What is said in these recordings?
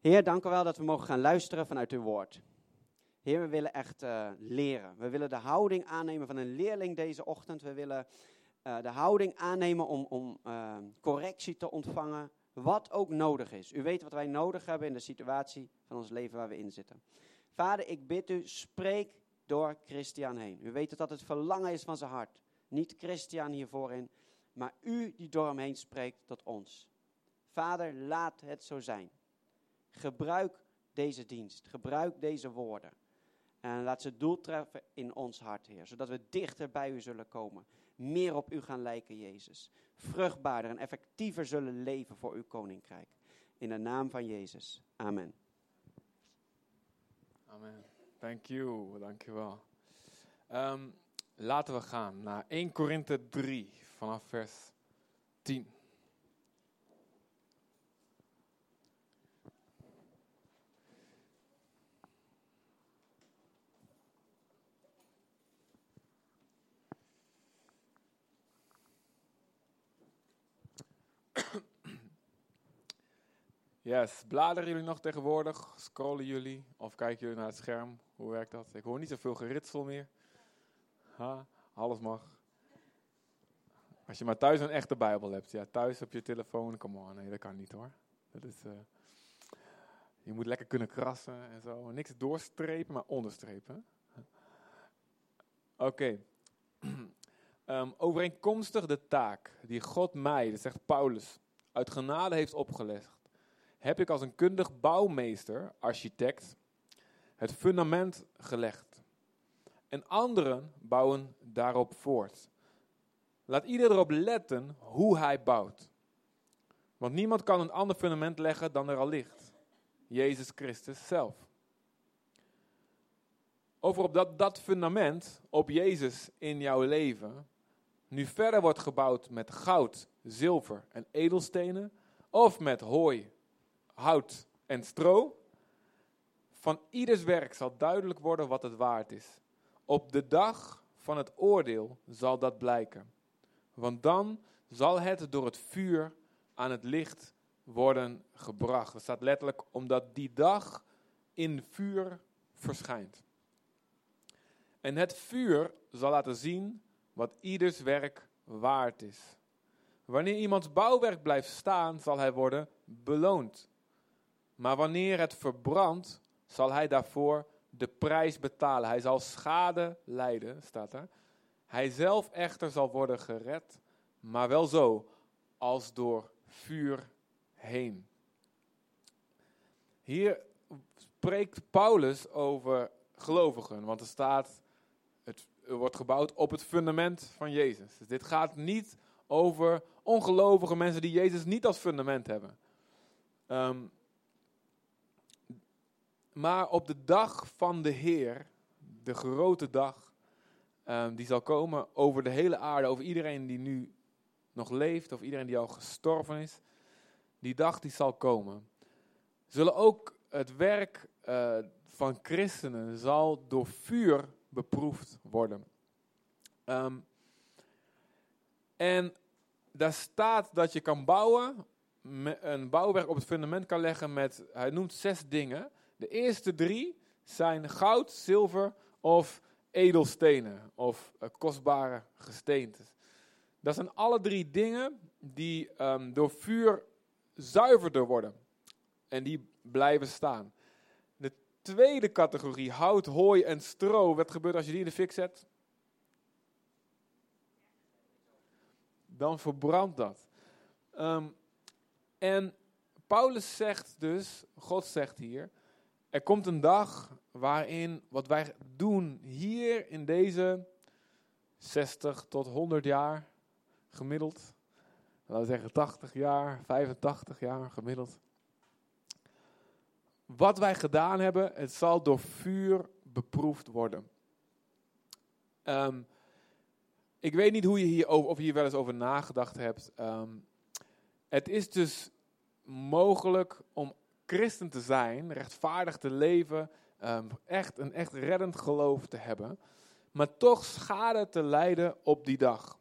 Heer, dank u wel dat we mogen gaan luisteren vanuit uw woord. Heer, we willen echt uh, leren. We willen de houding aannemen van een leerling deze ochtend. We willen uh, de houding aannemen om, om uh, correctie te ontvangen, wat ook nodig is. U weet wat wij nodig hebben in de situatie van ons leven waar we in zitten. Vader, ik bid u, spreek door Christian heen. U weet dat dat het verlangen is van zijn hart. Niet Christian hiervoor in, maar u die door hem heen spreekt tot ons. Vader, laat het zo zijn. Gebruik deze dienst, gebruik deze woorden. En laat ze doel treffen in ons hart, Heer, zodat we dichter bij u zullen komen. Meer op u gaan lijken, Jezus. Vruchtbaarder en effectiever zullen leven voor uw koninkrijk. In de naam van Jezus. Amen. Amen. Thank you, dankjewel. Um, laten we gaan naar 1 Korinthe 3 vanaf vers 10. Yes, bladeren jullie nog tegenwoordig? Scrollen jullie? Of kijken jullie naar het scherm? Hoe werkt dat? Ik hoor niet zoveel geritsel meer. Ha, alles mag. Als je maar thuis een echte Bijbel hebt. Ja, thuis op je telefoon, come on. Nee, dat kan niet hoor. Dat is, uh, je moet lekker kunnen krassen en zo. Niks doorstrepen, maar onderstrepen. Oké. um, overeenkomstig de taak die God mij, dat zegt Paulus, uit genade heeft opgelegd heb ik als een kundig bouwmeester, architect, het fundament gelegd. En anderen bouwen daarop voort. Laat ieder erop letten hoe hij bouwt. Want niemand kan een ander fundament leggen dan er al ligt. Jezus Christus zelf. Over op dat, dat fundament, op Jezus in jouw leven, nu verder wordt gebouwd met goud, zilver en edelstenen, of met hooi, hout en stro. Van ieders werk zal duidelijk worden wat het waard is. Op de dag van het oordeel zal dat blijken. Want dan zal het door het vuur aan het licht worden gebracht. Dat staat letterlijk omdat die dag in vuur verschijnt. En het vuur zal laten zien wat ieders werk waard is. Wanneer iemands bouwwerk blijft staan, zal hij worden beloond. Maar wanneer het verbrandt, zal hij daarvoor de prijs betalen. Hij zal schade lijden, staat er. Hij zelf echter zal worden gered, maar wel zo als door vuur heen. Hier spreekt Paulus over gelovigen, want er staat, wordt gebouwd op het fundament van Jezus. Dus dit gaat niet over ongelovige mensen die Jezus niet als fundament hebben. Um, maar op de dag van de Heer, de grote dag, um, die zal komen over de hele aarde, over iedereen die nu nog leeft, of iedereen die al gestorven is, die dag die zal komen, zullen ook het werk uh, van christenen zal door vuur beproefd worden. Um, en daar staat dat je kan bouwen, een bouwwerk op het fundament kan leggen met, hij noemt zes dingen. De eerste drie zijn goud, zilver of edelstenen of uh, kostbare gesteentes. Dat zijn alle drie dingen die um, door vuur zuiverder worden en die blijven staan. De tweede categorie, hout, hooi en stro, wat gebeurt als je die in de fik zet? Dan verbrandt dat. Um, en Paulus zegt dus, God zegt hier, er komt een dag waarin wat wij doen hier in deze 60 tot 100 jaar gemiddeld, laten we zeggen 80 jaar, 85 jaar gemiddeld. Wat wij gedaan hebben, het zal door vuur beproefd worden. Um, ik weet niet hoe je hier of je hier wel eens over nagedacht hebt. Um, het is dus mogelijk om christen te zijn, rechtvaardig te leven, um, echt een echt reddend geloof te hebben, maar toch schade te lijden op die dag.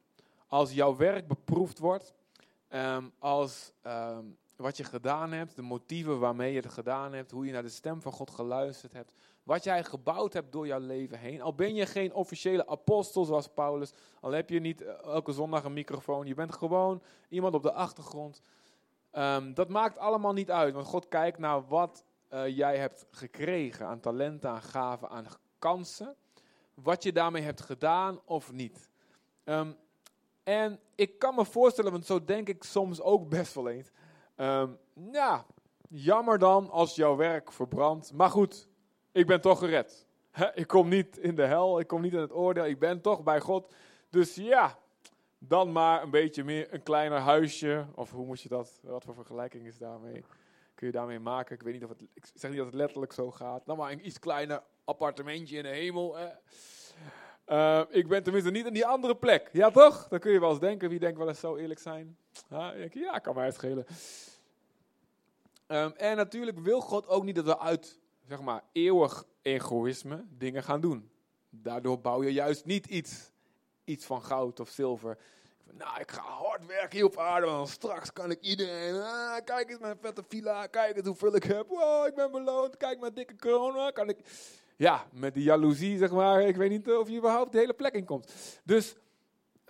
Als jouw werk beproefd wordt, als wat je gedaan hebt, de motieven waarmee je het gedaan hebt, hoe je naar de stem van God geluisterd hebt, wat jij gebouwd hebt door jouw leven heen. Al ben je geen officiële apostel zoals Paulus, al heb je niet eh, elke zondag een microfoon, je bent gewoon iemand op de achtergrond. Ehm, dat maakt allemaal niet uit, want God kijkt naar wat uh, jij hebt gekregen aan talenten, aan gaven, aan kansen. Wat je daarmee hebt gedaan of niet. Um, en ik kan me voorstellen, want zo denk ik soms ook best wel eens. Um, ja, jammer dan als jouw werk verbrandt. Maar goed, ik ben toch gered. ik kom niet in de hel, ik kom niet in het oordeel, ik ben toch bij God. Dus ja, dan maar een beetje meer een kleiner huisje. Of hoe moet je dat, wat voor vergelijking is daarmee? Kun je daarmee maken? Ik weet niet of het, ik zeg niet dat het letterlijk zo gaat. Dan maar een iets kleiner appartementje in de hemel. Uh, ik ben tenminste niet in die andere plek. Ja, toch? Dan kun je wel eens denken. Wie denkt wel eens zo eerlijk zijn? Ja, ja kan mij het schelen. Um, en natuurlijk wil God ook niet dat we uit, zeg maar, eeuwig egoïsme dingen gaan doen. Daardoor bouw je juist niet iets, iets van goud of zilver. Nou, ik ga hard werken hier op aarde, want straks kan ik iedereen. Ah, kijk eens mijn vette villa, kijk eens hoeveel ik heb. Ik ben beloond, kijk mijn dikke corona, kan ik ja, met die jaloezie, zeg maar, ik weet niet of je überhaupt de hele plek in komt. Dus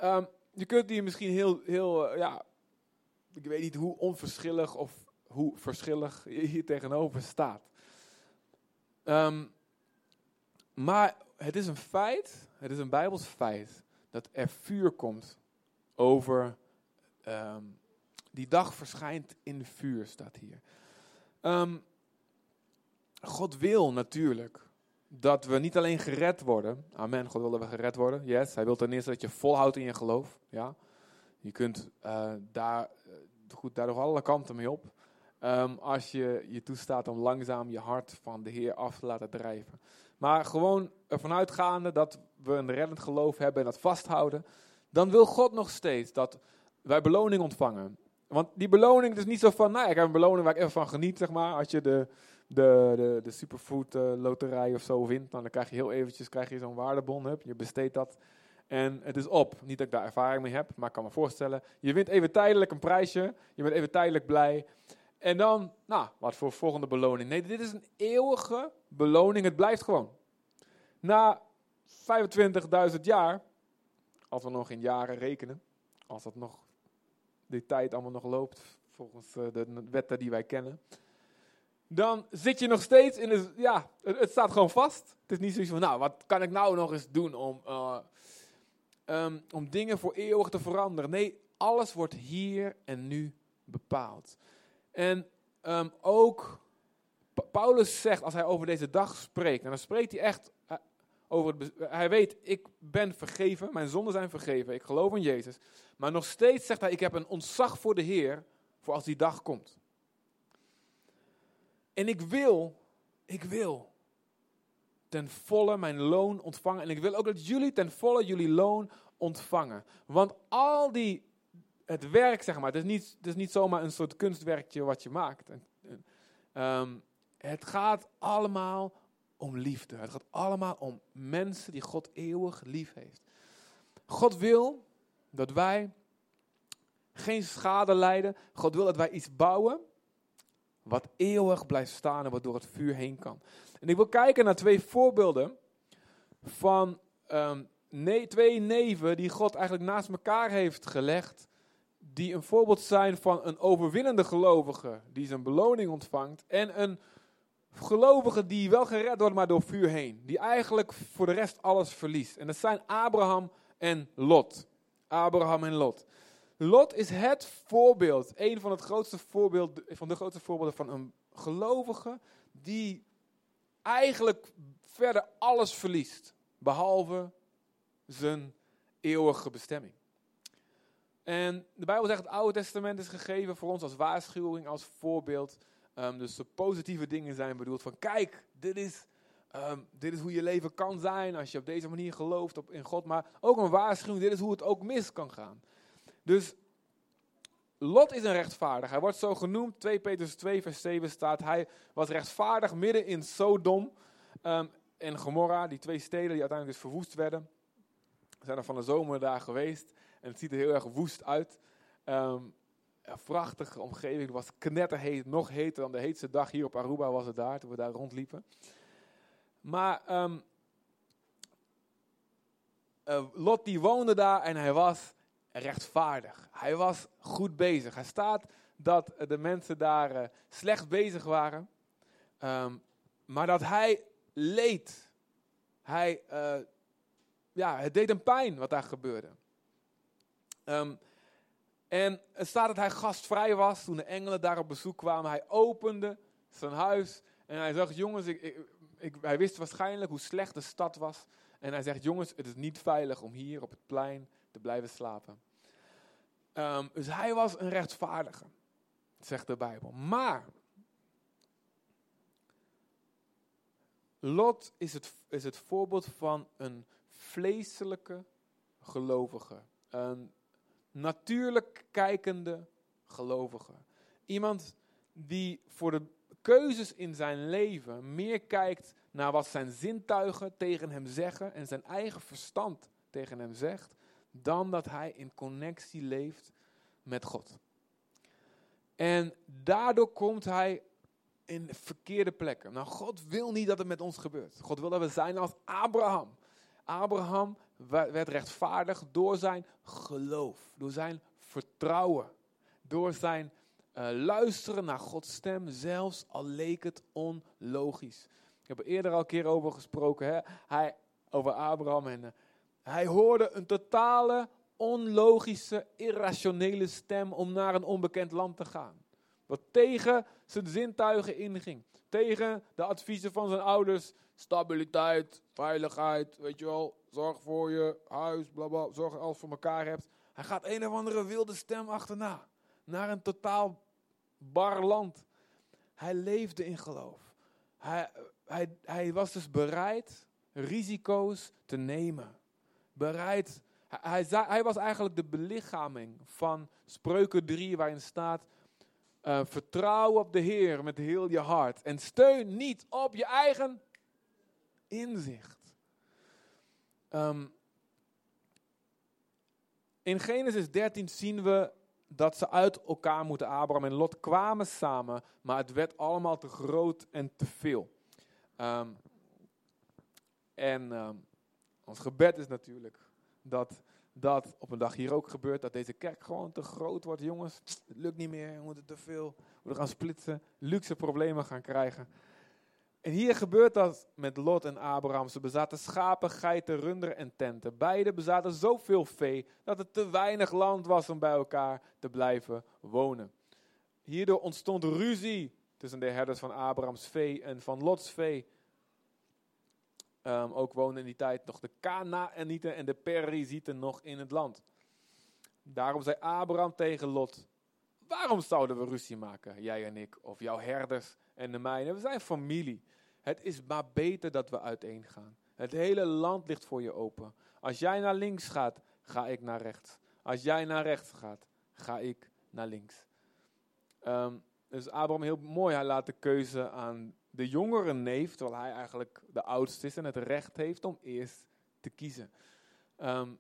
um, je kunt hier misschien heel, heel uh, ja, ik weet niet hoe onverschillig of hoe verschillig je hier tegenover staat. Um, maar het is een feit, het is een Bijbels feit, dat er vuur komt over, um, die dag verschijnt in vuur, staat hier. God wil natuurlijk dat we niet alleen gered worden. Amen, God wil dat we gered worden. Yes, hij wil ten eerste dat je volhoudt in je geloof. Ja. Je kunt uh, daar, uh, goed, daar nog alle kanten mee op. Um, als je je toestaat om langzaam je hart van de Heer af te laten drijven. Maar gewoon ervan uitgaande dat we een reddend geloof hebben en dat vasthouden. Dan wil God nog steeds dat wij beloning ontvangen. Want die beloning is niet zo van, nou ik heb een beloning waar ik even van geniet, zeg maar. Als je de, de, de, de superfood uh, loterij of zo wint, dan krijg je heel eventjes krijg je zo'n waardebon, heb, je besteedt dat en het is op. Niet dat ik daar ervaring mee heb, maar ik kan me voorstellen. Je wint even tijdelijk een prijsje, je bent even tijdelijk blij. En dan, nou, wat voor volgende beloning? Nee, dit is een eeuwige beloning, het blijft gewoon. Na 25.000 jaar, als we nog in jaren rekenen, als dat nog, die tijd allemaal nog loopt, volgens uh, de wetten die wij kennen dan zit je nog steeds in de, ja, het, staat gewoon vast. Het is niet zoiets van, nou, wat kan ik nou nog eens doen om, uh, um, om dingen voor eeuwig te veranderen? Nee, alles wordt hier en nu bepaald. En um, ook Paulus zegt, als hij over deze dag spreekt, en dan spreekt hij echt uh, over het, hij weet, ik ben vergeven, mijn zonden zijn vergeven, ik geloof in Jezus. Maar nog steeds zegt hij, ik heb een ontzag voor de Heer, voor als die dag komt. En ik wil, ik wil ten volle mijn loon ontvangen. En ik wil ook dat jullie ten volle jullie loon ontvangen. Want al die, het werk zeg maar, het is niet, is niet zomaar een soort kunstwerkje wat je maakt. Um, het gaat allemaal om liefde. Het gaat allemaal om mensen die God eeuwig lief heeft. God wil dat wij geen schade lijden. God wil dat wij iets bouwen wat eeuwig blijft staan en wat door het vuur heen kan. En ik wil kijken naar twee voorbeelden van um, twee neven die God eigenlijk naast elkaar heeft gelegd. Die een voorbeeld zijn van een overwinnende gelovige die zijn beloning ontvangt. En een gelovige die wel gered wordt, maar door vuur heen. Die eigenlijk voor de rest alles verliest. En dat zijn Abraham en Lot. Abraham en Lot. Lot is het voorbeeld, een van, het grootste voorbeeld, van de grootste voorbeelden van een gelovige die eigenlijk verder alles verliest, behalve zijn eeuwige bestemming. En de Bijbel zegt het Oude Testament is gegeven voor ons als waarschuwing, als voorbeeld. Um, dus de positieve dingen zijn bedoeld van kijk, dit is, um, dit is hoe je leven kan zijn als je op deze manier gelooft op, in God. Maar ook een waarschuwing, dit is hoe het ook mis kan gaan. Dus Lot is een rechtvaardig. Hij wordt zo genoemd. 2 Petrus 2 vers 7 staat. Hij was rechtvaardig midden in Sodom um, en Gomorra. Die twee steden die uiteindelijk dus verwoest werden. We zijn er van de zomer daar geweest. En het ziet er heel erg woest uit. Um, Een prachtige omgeving. Het was knetterheet, nog heter dan de heetste dag hier op Aruba was het daar, toen we daar rondliepen. Maar ehm, eh, Lot die woonde daar en hij was rechtvaardig. Hij was goed bezig. Hij staat dat de mensen daar eh, slecht bezig waren. Ehm, maar dat hij leed. Hij, eh, ja, het deed hem pijn wat daar gebeurde. Ehm, en het staat dat hij gastvrij was toen de engelen daar op bezoek kwamen. Hij opende zijn huis en hij zegt, jongens, ik, ik, hij wist waarschijnlijk hoe slecht de stad was. En hij zegt, jongens, het is niet veilig om hier op het plein te blijven slapen. Ehm, dus hij was een rechtvaardige, zegt de Bijbel. Maar Lot is het, is het voorbeeld van een vleeselijke gelovige. Een natuurlijk kijkende gelovige. Iemand die voor de keuzes in zijn leven meer kijkt naar wat zijn zintuigen tegen hem zeggen en zijn eigen verstand tegen hem zegt, dan dat hij in connectie leeft met God. En daardoor komt hij in verkeerde plekken. Nou, God wil niet dat het met ons gebeurt. God wil dat we zijn als Abraham. Abraham werd rechtvaardig door zijn geloof, door zijn vertrouwen, door zijn uh, luisteren naar Gods stem, zelfs al leek het onlogisch. Ik heb er eerder al een keer over gesproken, hè? Hij, over Abraham. En uh, hij hoorde een totale, onlogische, irrationele stem om naar een onbekend land te gaan. Wat tegen zijn zintuigen inging. Tegen de adviezen van zijn ouders. Stabiliteit, veiligheid, weet je wel. Zorg voor je huis, blablabla. Zorg dat alles voor elkaar hebt. Hij gaat een of andere wilde stem achterna. Naar een totaal bar land. Hij leefde in geloof. Hij, hij, hij was dus bereid risico's te nemen. Bereid. Hij, hij, was eigenlijk de belichaming van Spreuken 3, waarin staat: uh, Vertrouw op de Heer met heel je hart. En steun niet op je eigen inzicht. Um, in Genesis 13 zien we dat ze uit elkaar moeten. Abraham en Lot kwamen samen, maar het werd allemaal te groot en te veel. Um, en um, ons gebed is natuurlijk dat dat op een dag hier ook gebeurt, dat deze kerk gewoon te groot wordt. Jongens, het lukt niet meer, we moeten te veel, we gaan splitsen, luxe problemen gaan krijgen. En hier gebeurt dat met Lot en Abraham. Ze bezaten schapen, geiten, runderen en tenten. Beide bezaten zoveel vee dat het te weinig land was om bij elkaar te blijven wonen. Hierdoor ontstond ruzie tussen de herders van Abrahams vee en van Lots vee. Um, ook woonden in die tijd nog de Kanaanieten en de Perizieten nog in het land. Daarom zei Abraham tegen Lot: Waarom zouden we ruzie maken, jij en ik, of jouw herders en de mijne? We zijn familie. Het is maar beter dat we uiteen gaan. Het hele land ligt voor je open. Als jij naar links gaat, ga ik naar rechts. Als jij naar rechts gaat, ga ik naar links. Um, dus Abraham heel mooi, hij laat de keuze aan de jongere neef, terwijl hij eigenlijk de oudste is en het recht heeft om eerst te kiezen. Um,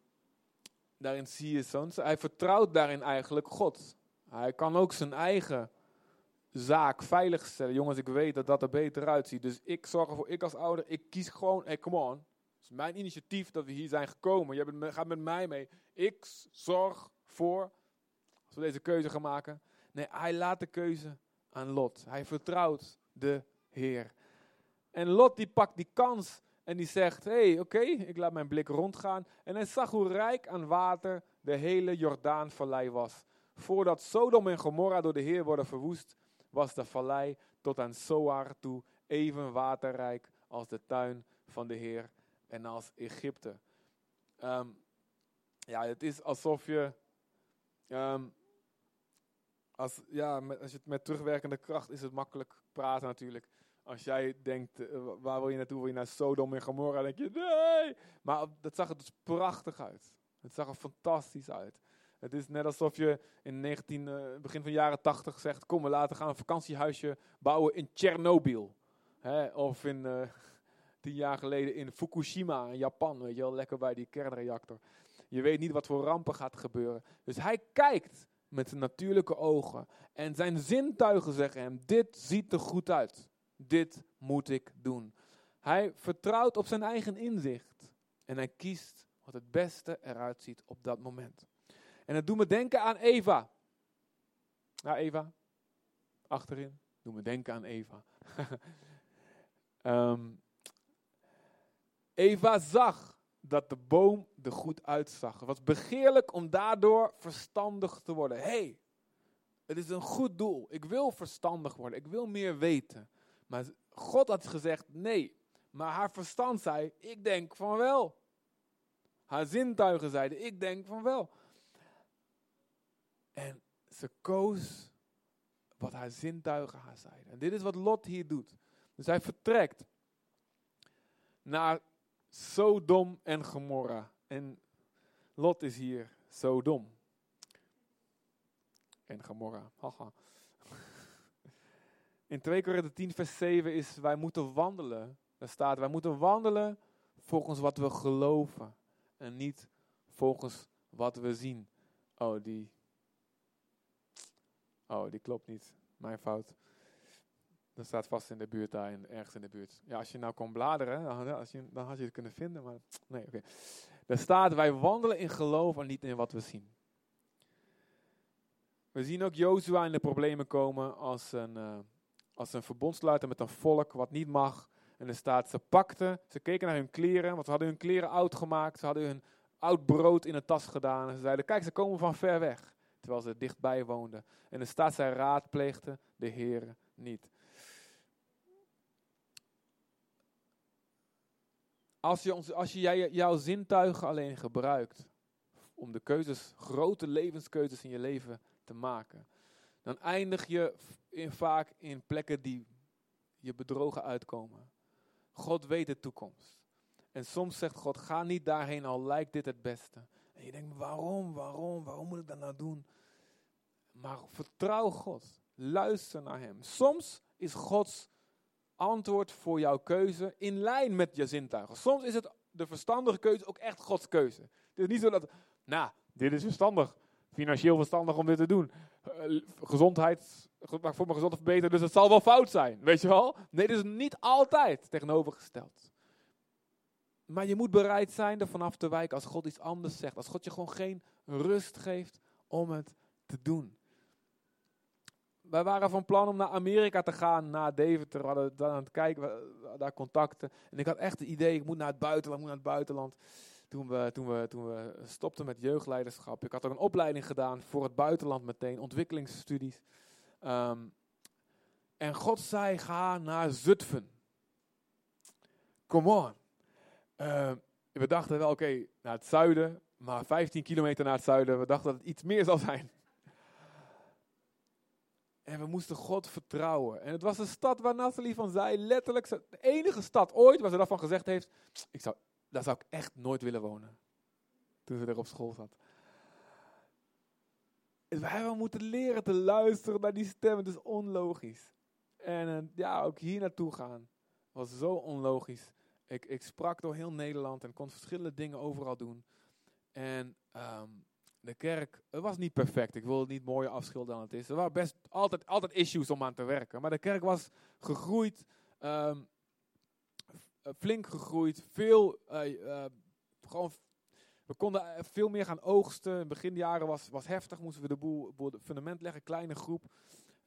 daarin zie je zo'n, hij vertrouwt daarin eigenlijk God. Hij kan ook zijn eigen zaak veilig stellen. Jongens, ik weet dat dat er beter uitziet. Dus ik zorg ervoor, ik als ouder, ik kies gewoon, hey, come on. Het is mijn initiatief dat we hier zijn gekomen. Je gaat met mij mee. Ik zorg voor, als we deze keuze gaan maken. Nee, hij laat de keuze aan Lot. Hij vertrouwt de Heer. En Lot die pakt die kans en die zegt, hé, hey, oké, ik laat mijn blik rondgaan. En hij zag hoe rijk aan water de hele Jordaanvallei was. Voordat Sodom en Gomorra door de Heer worden verwoest, was de vallei tot aan Zoar toe even waterrijk als de tuin van de Heer en als Egypte. Um, ja, het is alsof je, um, als, ja, met, als je het met terugwerkende kracht is het makkelijk natuurlijk. Als jij denkt, uh, waar wil je naartoe? Wil je naar Sodom en Gomorra? Denk je, nee! Maar dat zag er dus prachtig uit. Het zag er fantastisch uit. Het is net alsof je in 19, uh, begin van de jaren 80 zegt: Kom, we laten gaan een vakantiehuisje bouwen in Tsjernobyl. Of in, uh, tien jaar geleden in Fukushima, in Japan. Weet je wel, lekker bij die kernreactor. Je weet niet wat voor rampen gaat gebeuren. Dus hij kijkt met zijn natuurlijke ogen. En zijn zintuigen zeggen hem, dit ziet er goed uit. Dit moet ik doen. Hij vertrouwt op zijn eigen inzicht. En hij kiest wat het beste eruit ziet op dat moment. En het doet me denken aan Eva. Ja, Eva. Achterin. Doe me denken aan Eva. Ehm, Eva zag dat de boom er goed uitzag. Het was begeerlijk om daardoor verstandig te worden. hey, het is een goed doel. Ik wil verstandig worden. Ik wil meer weten. Maar God had gezegd nee. Maar haar verstand zei, ik denk van wel. Haar zintuigen zeiden, ik denk van wel. En ze koos wat haar zintuigen haar zeiden. En dit is wat Lot hier doet. Dus hij vertrekt naar Sodom en Gomorra. En Lot is hier Sodom. En Gomorra. Haha. In 2 Korinther 10 vers 7 is wij moeten wandelen. Daar staat wij moeten wandelen volgens wat we geloven. En niet volgens wat we zien. Oh, die. Oh, die klopt niet. Mijn fout. Dat staat vast in de buurt daar, in, ergens in de buurt. Ja, als je nou kon bladeren, dan, als je, dan had je het kunnen vinden, maar nee, oké. Okay. Staat, wij wandelen in geloof en niet in wat we zien. We zien ook Jozua in de problemen komen als een, uh, als een verbondsluiter met een volk wat niet mag. En er staat, ze pakten, ze keken naar hun kleren, want ze hadden hun kleren oud gemaakt. Ze hadden hun oud brood in een tas gedaan. En ze zeiden, kijk, ze komen van ver weg. Terwijl ze dichtbij woonden. En er staat, zij raadpleegden de Heer niet. Als je, ons, als je jij, jouw zintuigen alleen gebruikt om de keuzes, grote levenskeuzes in je leven te maken, dan eindig je in, vaak in plekken die je bedrogen uitkomen. God weet de toekomst. En soms zegt God, ga niet daarheen, al lijkt dit het beste. En je denkt, waarom, waarom, waarom moet ik dat nou doen? Maar vertrouw God. Luister naar Hem. Soms is Gods antwoord voor jouw keuze in lijn met je zintuigen. Soms is het de verstandige keuze ook echt Gods keuze. Het is niet zo dat, nou, dit is verstandig. Financieel verstandig om dit te doen. Uh, gezondheid, voor mijn gezondheid verbeteren, dus het zal wel fout zijn. Weet je wel? Nee, dit is niet altijd tegenovergesteld. Maar je moet bereid zijn er vanaf te wijken als God iets anders zegt. Als God je gewoon geen rust geeft om het te doen. Wij waren van plan om naar Amerika te gaan, naar Deventer. We hadden dan aan het kijken, daar contacten. En ik had echt het idee, ik moet naar het buitenland, moet naar het buitenland. Toen we, toen, we, toen we stopten met jeugdleiderschap. Ik had ook een opleiding gedaan voor het buitenland meteen, ontwikkelingsstudies. Um, en God zei, ga naar Zutphen. Come on. Uh, we dachten wel, oké, naar het zuiden, maar 15 kilometer naar het zuiden. We dachten dat het iets meer zou zijn. En we moesten God vertrouwen. En het was een stad waar Nathalie van zei, letterlijk de enige stad ooit waar ze daarvan gezegd heeft, ik zou, daar zou ik echt nooit willen wonen. Toen ze er op school zat. En wij hebben moeten leren te luisteren naar die stem. Het is onlogisch. En uh, ja, ook hier naartoe gaan was zo onlogisch. Ik, ik sprak door heel Nederland en kon verschillende dingen overal doen. En um, de kerk, het was niet perfect. Ik wil het niet mooier afschilderen dan het is. Er waren best altijd, altijd issues om aan te werken. Maar de kerk was gegroeid, um, flink gegroeid. Veel, uh, uh, gewoon, we konden veel meer gaan oogsten. In het beginjaren was, was heftig, moesten we de boel, boel de fundament leggen, kleine groep.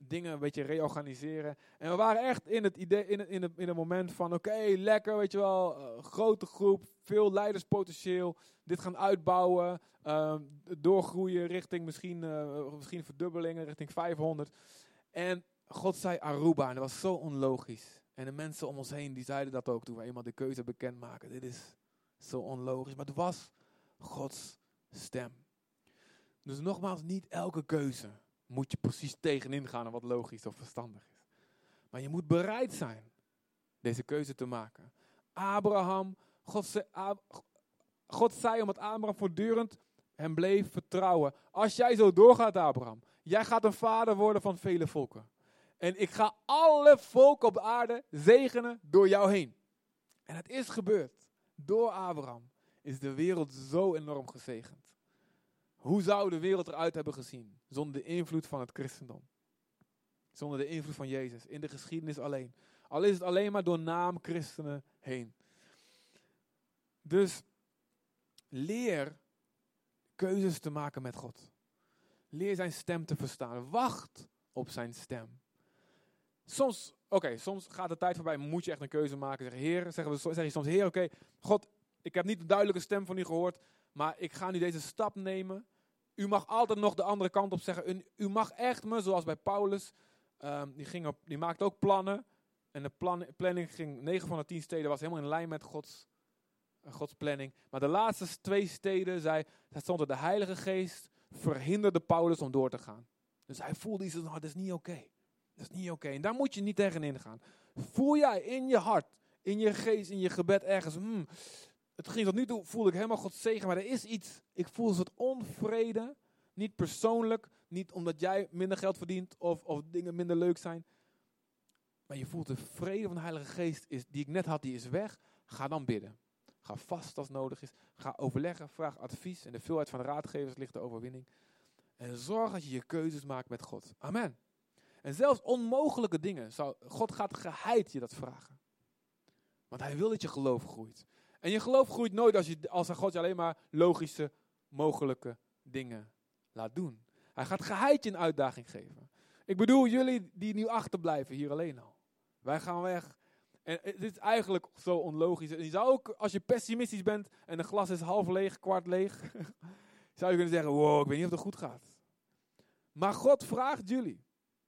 Dingen een beetje reorganiseren. En we waren echt in het, idee, in het, in het, in het moment van: oké, lekker, weet je wel. Uh, grote groep, veel leiderspotentieel. Dit gaan uitbouwen. Uh, doorgroeien richting misschien, uh, misschien verdubbelingen, richting 500. En God zei Aruba. En dat was zo onlogisch. En de mensen om ons heen die zeiden dat ook toen we eenmaal de keuze bekendmaken. Dit is zo onlogisch. Maar het was Gods stem. Dus nogmaals, niet elke keuze moet je precies tegenin gaan en wat logisch of verstandig is. Maar je moet bereid zijn deze keuze te maken. Abraham, God zei, God zei omdat Abraham voortdurend hem bleef vertrouwen. Als jij zo doorgaat, Abraham, jij gaat een vader worden van vele volken. En ik ga alle volken op de aarde zegenen door jou heen. En het is gebeurd. Door Abraham is de wereld zo enorm gezegend. Hoe zou de wereld eruit hebben gezien zonder de invloed van het christendom? Zonder de invloed van Jezus, in de geschiedenis alleen. Al is het alleen maar door naam christenen heen. Dus leer keuzes te maken met God. Leer zijn stem te verstaan. Wacht op zijn stem. Soms, oké, soms gaat de tijd voorbij, moet je echt een keuze maken. Zeg, heer, zeggen we, je soms, Heer, oké, God, ik heb niet de duidelijke stem van u gehoord, maar ik ga nu deze stap nemen. U mag altijd nog de andere kant op zeggen. U, mag echt me, zoals bij Paulus, um, die, ging op, die maakte ook plannen. En de plan, planning ging, 9 van de 10 steden was helemaal in lijn met Gods, uh, Gods planning. Maar de laatste twee steden, zei, stond er de Heilige Geest, verhinderde Paulus om door te gaan. Dus hij voelde iets, nou, dat is niet oké. Dat is niet oké. En daar moet je niet tegenin gaan. Voel jij in je hart, in je geest, in je gebed ergens, hmm, het ging tot nu toe, voelde ik helemaal God zegen, maar er is iets, ik voel een soort onvrede. Niet persoonlijk, niet omdat jij minder geld verdient of, of dingen minder leuk zijn. Maar je voelt de vrede van de Heilige Geest, is, die ik net had, die is weg. Ga dan bidden. Ga vast als nodig is. Ga overleggen, vraag advies. En de veelheid van de raadgevers ligt de overwinning. En zorg dat je je keuzes maakt met God. Amen. En zelfs onmogelijke dingen, God gaat geheid je dat vragen. Want hij wil dat je geloof groeit. En je geloof groeit nooit als, je, als God je alleen maar logische, mogelijke dingen laat doen. Hij gaat geheid een uitdaging geven. Ik bedoel, jullie die nu achterblijven hier alleen al. Wij gaan weg. En het is eigenlijk zo onlogisch. je zou ook, als je pessimistisch bent en een glas is half leeg, kwart leeg, zou je kunnen zeggen, wow, ik weet niet of het goed gaat. Maar God vraagt jullie.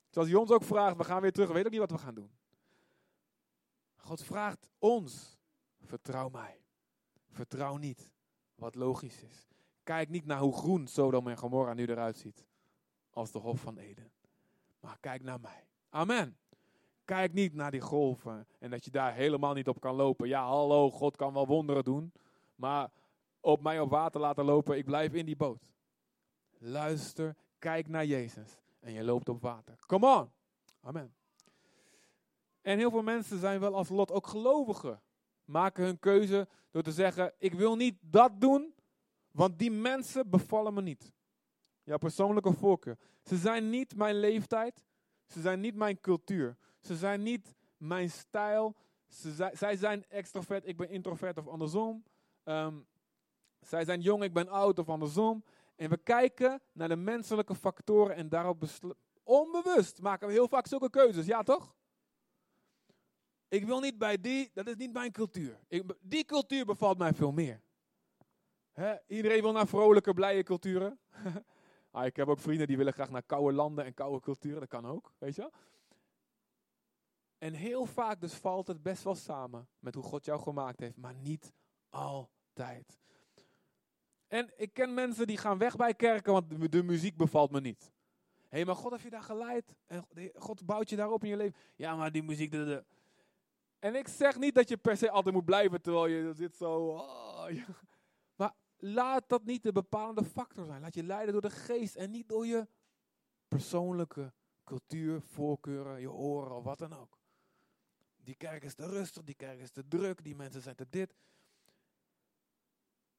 Zoals hij ons ook vraagt, we gaan weer terug, we weten ook niet wat we gaan doen. God vraagt ons, vertrouw mij. Vertrouw niet wat logisch is. Kijk niet naar hoe groen Sodom en Gomorra nu eruit ziet. Als de Hof van Eden. Maar kijk naar mij. Amen. Kijk niet naar die golven en dat je daar helemaal niet op kan lopen. Ja, hallo, God kan wel wonderen doen. Maar op mij op water laten lopen, ik blijf in die boot. Luister, kijk naar Jezus en je loopt op water. Come on. Amen. En heel veel mensen zijn wel als Lot ook gelovigen. Maken hun keuze door te zeggen, ik wil niet dat doen, want die mensen bevallen me niet. Jouw persoonlijke voorkeur. Ze zijn niet mijn leeftijd. Ze zijn niet mijn cultuur. Ze zijn niet mijn stijl. Ze zij zijn extrovert, ik ben introvert of andersom. Um, zij zijn jong, ik ben oud of andersom. En we kijken naar de menselijke factoren en daarop onbewust maken we heel vaak zulke keuzes. Ja, toch? Ik wil niet bij die, dat is niet mijn cultuur. Ik, die cultuur bevalt mij veel meer. Iedereen wil naar vrolijke, blije culturen. ah, ik heb ook vrienden die willen graag naar koude landen en koude culturen. Dat kan ook, weet je wel. En heel vaak dus valt het best wel samen met hoe God jou gemaakt heeft. Maar niet altijd. En ik ken mensen die gaan weg bij kerken, want de, muziek bevalt me niet. Hé, hey, maar God heeft je daar geleid. En God bouwt je daarop in je leven. Ja, maar die muziek... De, de. En ik zeg niet dat je per se altijd moet blijven terwijl je zit zo... Oh, ja. Maar laat dat niet de bepalende factor zijn. Laat je leiden door de geest en niet door je persoonlijke cultuur, voorkeuren, je oren of wat dan ook. Die kerk is te rustig, die kerk is te druk, die mensen zijn te dit.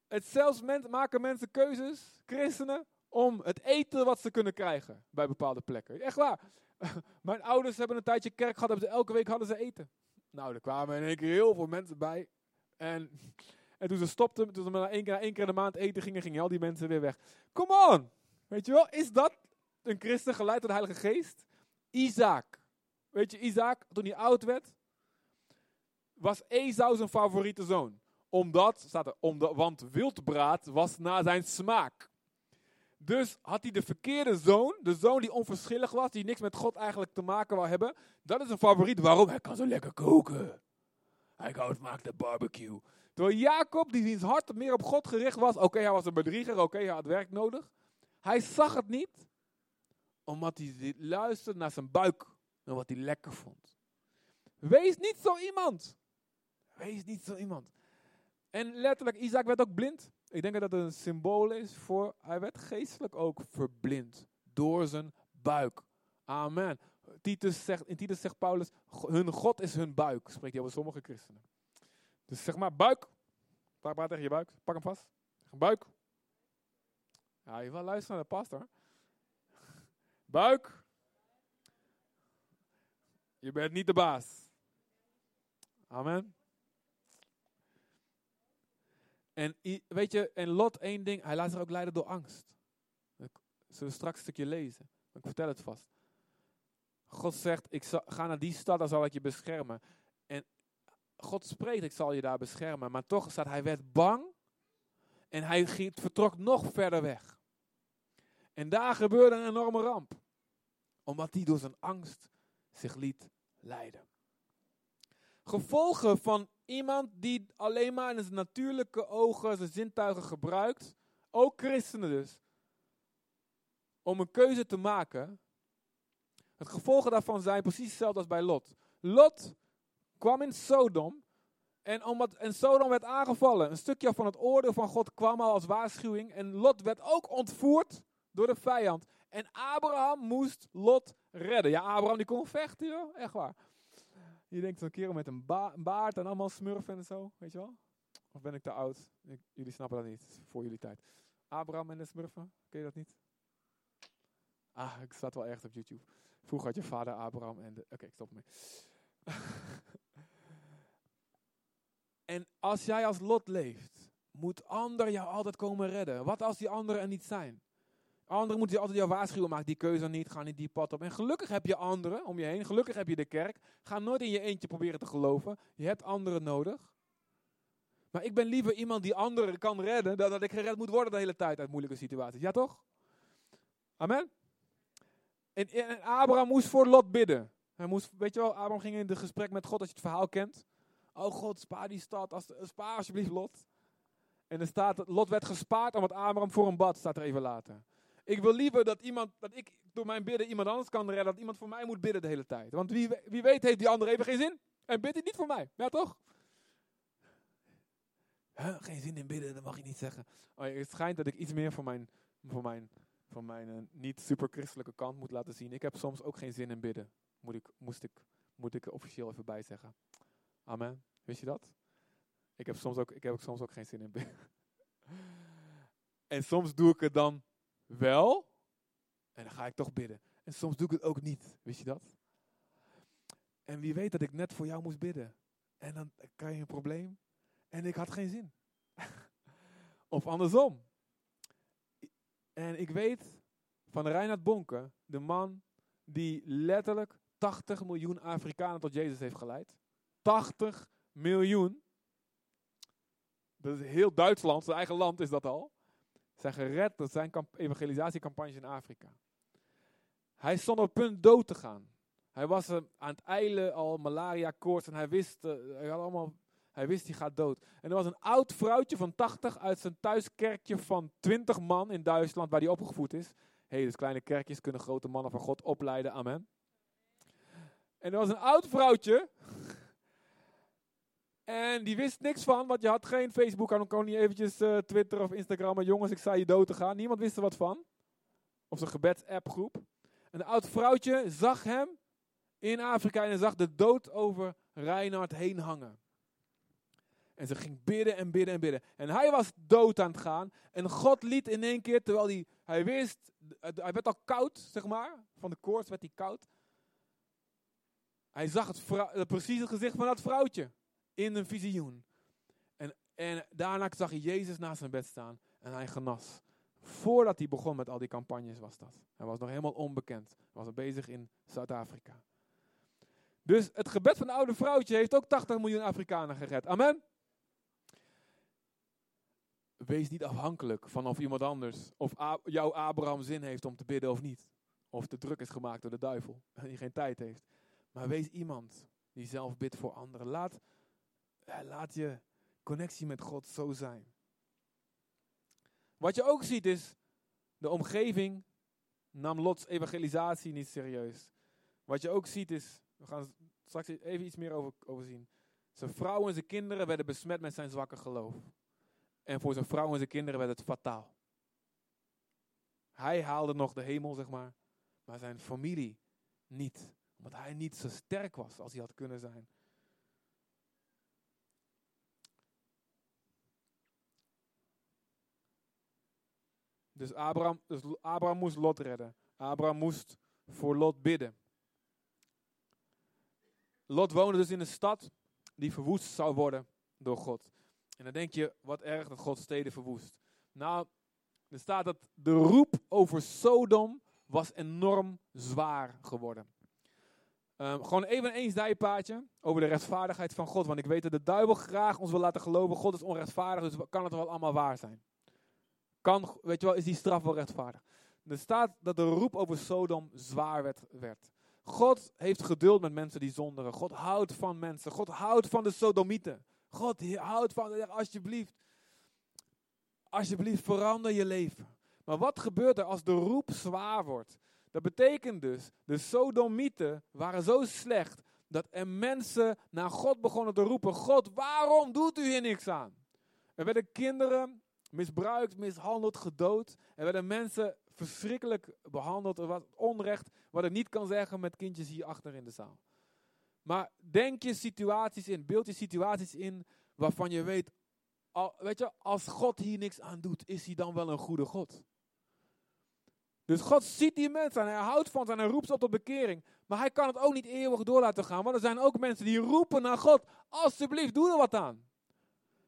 Het zelfs maken mensen keuzes, christenen, om het eten wat ze kunnen krijgen bij bepaalde plekken. Echt waar. Mijn ouders hebben een tijdje kerk gehad, elke week hadden ze eten. Nou, er kwamen in één keer heel veel mensen bij. En, en toen ze stopten, toen ze maar één keer, één keer in de maand eten gingen, gingen al die mensen weer weg. Come on! Weet je wel, is dat een christen geleid door de Heilige Geest? Isaac. Weet je, Isaac, toen hij oud werd, was Esau zijn favoriete zoon. Omdat, staat er, omdat, want wildbraad was naar zijn smaak. Dus had hij de verkeerde zoon, de zoon die onverschillig was, die niks met God eigenlijk te maken wou hebben. Dat is een favoriet. Waarom? Hij kan zo lekker koken. Hij houdt maakt de barbecue. Terwijl Jacob, die zijn hart meer op God gericht was. Oké, hij was een bedrieger. Oké, hij had werk nodig. Hij zag het niet. Omdat hij luisterde naar zijn buik. En wat hij lekker vond. Wees niet zo iemand. Wees niet zo iemand. En letterlijk, Isaac werd ook blind. Ik denk dat het een symbool is voor, hij werd geestelijk ook verblind door zijn buik. Amen. Titus zegt, in Titus zegt Paulus, hun God is hun buik, spreekt hij over sommige christenen. Dus zeg maar buik, praat tegen je buik, pak hem vast. Buik. Ja, je wil luisteren naar de pastor. Buik. Je bent niet de baas. Amen. En weet je, en Lot één ding, hij laat zich ook leiden door angst. Dat zullen straks een stukje lezen. Ik vertel het vast. God zegt, ik zal, ga naar die stad, dan zal ik je beschermen. En God spreekt, ik zal je daar beschermen. Maar toch staat, hij werd bang. En hij vertrok nog verder weg. En daar gebeurde een enorme ramp. Omdat hij door zijn angst zich liet leiden. Gevolgen van iemand die alleen maar in zijn natuurlijke ogen zijn zintuigen gebruikt. Ook christenen dus. Om een keuze te maken. Het gevolgen daarvan zijn precies hetzelfde als bij Lot. Lot kwam in Sodom. En, omdat, en Sodom werd aangevallen. Een stukje van het oordeel van God kwam al als waarschuwing. En Lot werd ook ontvoerd door de vijand. En Abraham moest Lot redden. Ja, Abraham die kon vechten, joh. Echt waar. Je denkt zo'n kerel met een, ba- een baard en allemaal smurfen en zo, weet je wel? Of ben ik te oud? Ik- jullie snappen dat niet, voor jullie tijd. Abraham en de smurfen, ken je dat niet? Ah, ik zat wel ergens op YouTube. Vroeger had je vader Abraham en de... Oké, ik stop ermee. en als jij als lot leeft, moet ander jou altijd komen redden. Wat als die anderen er niet zijn? Anderen moeten altijd jou waarschuwen, maak die keuze niet, ga niet die pad op. En gelukkig heb je anderen om je heen, gelukkig heb je de kerk. Ga nooit in je eentje proberen te geloven. Je hebt anderen nodig. Maar ik ben liever iemand die anderen kan redden, dan dat ik gered moet worden de hele tijd uit moeilijke situaties. Ja toch? Amen? En, en Abraham moest voor Lot bidden. Hij moest, weet je wel, Abraham ging in het gesprek met God, als je het verhaal kent. Oh God, spaar die stad, als, spaar alsjeblieft Lot. En er staat, Lot werd gespaard omdat Abraham voor een bad, staat er even later. Ik wil liever dat, iemand, dat ik door mijn bidden iemand anders kan redden, dat iemand voor mij moet bidden de hele tijd. Want wie, wie weet heeft die ander even geen zin. En bidt hij niet voor mij. Ja toch? Huh, geen zin in bidden, dat mag je niet zeggen. Oh, het schijnt dat ik iets meer van mijn, van mijn, van mijn eh, niet super christelijke kant moet laten zien. Ik heb soms ook geen zin in bidden. Moet ik, moest ik, moet ik er officieel even bij zeggen. Amen. Wist je dat? Ik heb soms ook, ik heb ook soms ook geen zin in bidden. en soms doe ik het dan wel. En dan ga ik toch bidden. En soms doe ik het ook niet. Wist je dat? En wie weet dat ik net voor jou moest bidden. En dan krijg je een probleem. En ik had geen zin. of andersom. En ik weet van Reinhard Bonke, de man die letterlijk 80 miljoen Afrikanen tot Jezus heeft geleid. 80 miljoen. Dat is heel Duitsland, zijn eigen land is dat al. Zijn gered door zijn evangelisatiecampagnes in Afrika. Hij stond op punt dood te gaan. Hij was aan het eilen al malaria koorts en hij wist, eh, hij, had allemaal, hij wist hij gaat dood. En er was een oud vrouwtje van 80 uit zijn thuiskerkje van 20 man in Duitsland waar hij opgevoed is. Hé, dus kleine kerkjes kunnen grote mannen van God opleiden, amen. En er was een oud vrouwtje. En die wist niks van, want je had geen Facebook, en dan kon niet eventjes eh, Twitter of Instagram. Maar jongens, ik sta je dood te gaan. Niemand wist er wat van. Of zijn gebedsappgroep. En een oud vrouwtje zag hem in Afrika en zag de dood over Reinhard heen hangen. En ze ging bidden en bidden en bidden. En hij was dood aan het gaan. En God liet in één keer, terwijl hij, hij wist, hij werd al koud, zeg maar. Van de koorts werd hij koud. Hij zag het, vrou- het precieze gezicht van dat vrouwtje in een visioen. En, en daarna zag hij Jezus naast zijn bed staan en hij genas. Voordat hij begon met al die campagnes was dat. Hij was nog helemaal onbekend. Hij was bezig in Zuid-Afrika. Dus het gebed van de oude vrouwtje heeft ook 80 miljoen Afrikanen gered. Amen. Wees niet afhankelijk van of iemand anders, of jouw Abraham zin heeft om te bidden of niet. Of te druk is gemaakt door de duivel en die geen tijd heeft. Maar wees iemand die zelf bidt voor anderen. Laat, laat je connectie met God zo zijn. Wat je ook ziet is, de omgeving nam Lots evangelisatie niet serieus. Wat je ook ziet is, we gaan straks even iets meer over, over zien. Zijn vrouw en zijn kinderen werden besmet met zijn zwakke geloof. En voor zijn vrouw en zijn kinderen werd het fataal. Hij haalde nog de hemel, zeg maar, maar zijn familie niet. Omdat hij niet zo sterk was als hij had kunnen zijn. Dus Abraham, dus Abraham moest Lot redden. Abraham moest voor Lot bidden. Lot woonde dus in een stad die verwoest zou worden door God. En dan denk je, wat erg dat God steden verwoest. Nou, er staat dat de roep over Sodom was enorm zwaar geworden. Um, gewoon even een zijpaadje over de rechtvaardigheid van God. Want ik weet dat de duivel graag ons wil laten geloven, God is onrechtvaardig, dus kan het wel allemaal waar zijn. Kan, weet je wel, is die straf wel rechtvaardig. Er staat dat de roep over Sodom zwaar werd, werd. God heeft geduld met mensen die zonderen. God houdt van mensen. God houdt van de Sodomieten. God houdt van, alsjeblieft, alsjeblieft verander je leven. Maar wat gebeurt er als de roep zwaar wordt? Dat betekent dus, de Sodomieten waren zo slecht dat er mensen naar God begonnen te roepen: God, waarom doet u hier niks aan? Er werden kinderen misbruikt, mishandeld, gedood. Er werden mensen verschrikkelijk behandeld. Er was onrecht wat ik niet kan zeggen met kindjes hier achter in de zaal. Maar denk je situaties in, beeld je situaties in waarvan je weet, al, weet je, als God hier niks aan doet, is hij dan wel een goede God? Dus God ziet die mensen en hij houdt van ze en hij roept ze op tot bekering. Maar hij kan het ook niet eeuwig door laten gaan. Want er zijn ook mensen die roepen naar God. Alsjeblieft, doe er wat aan.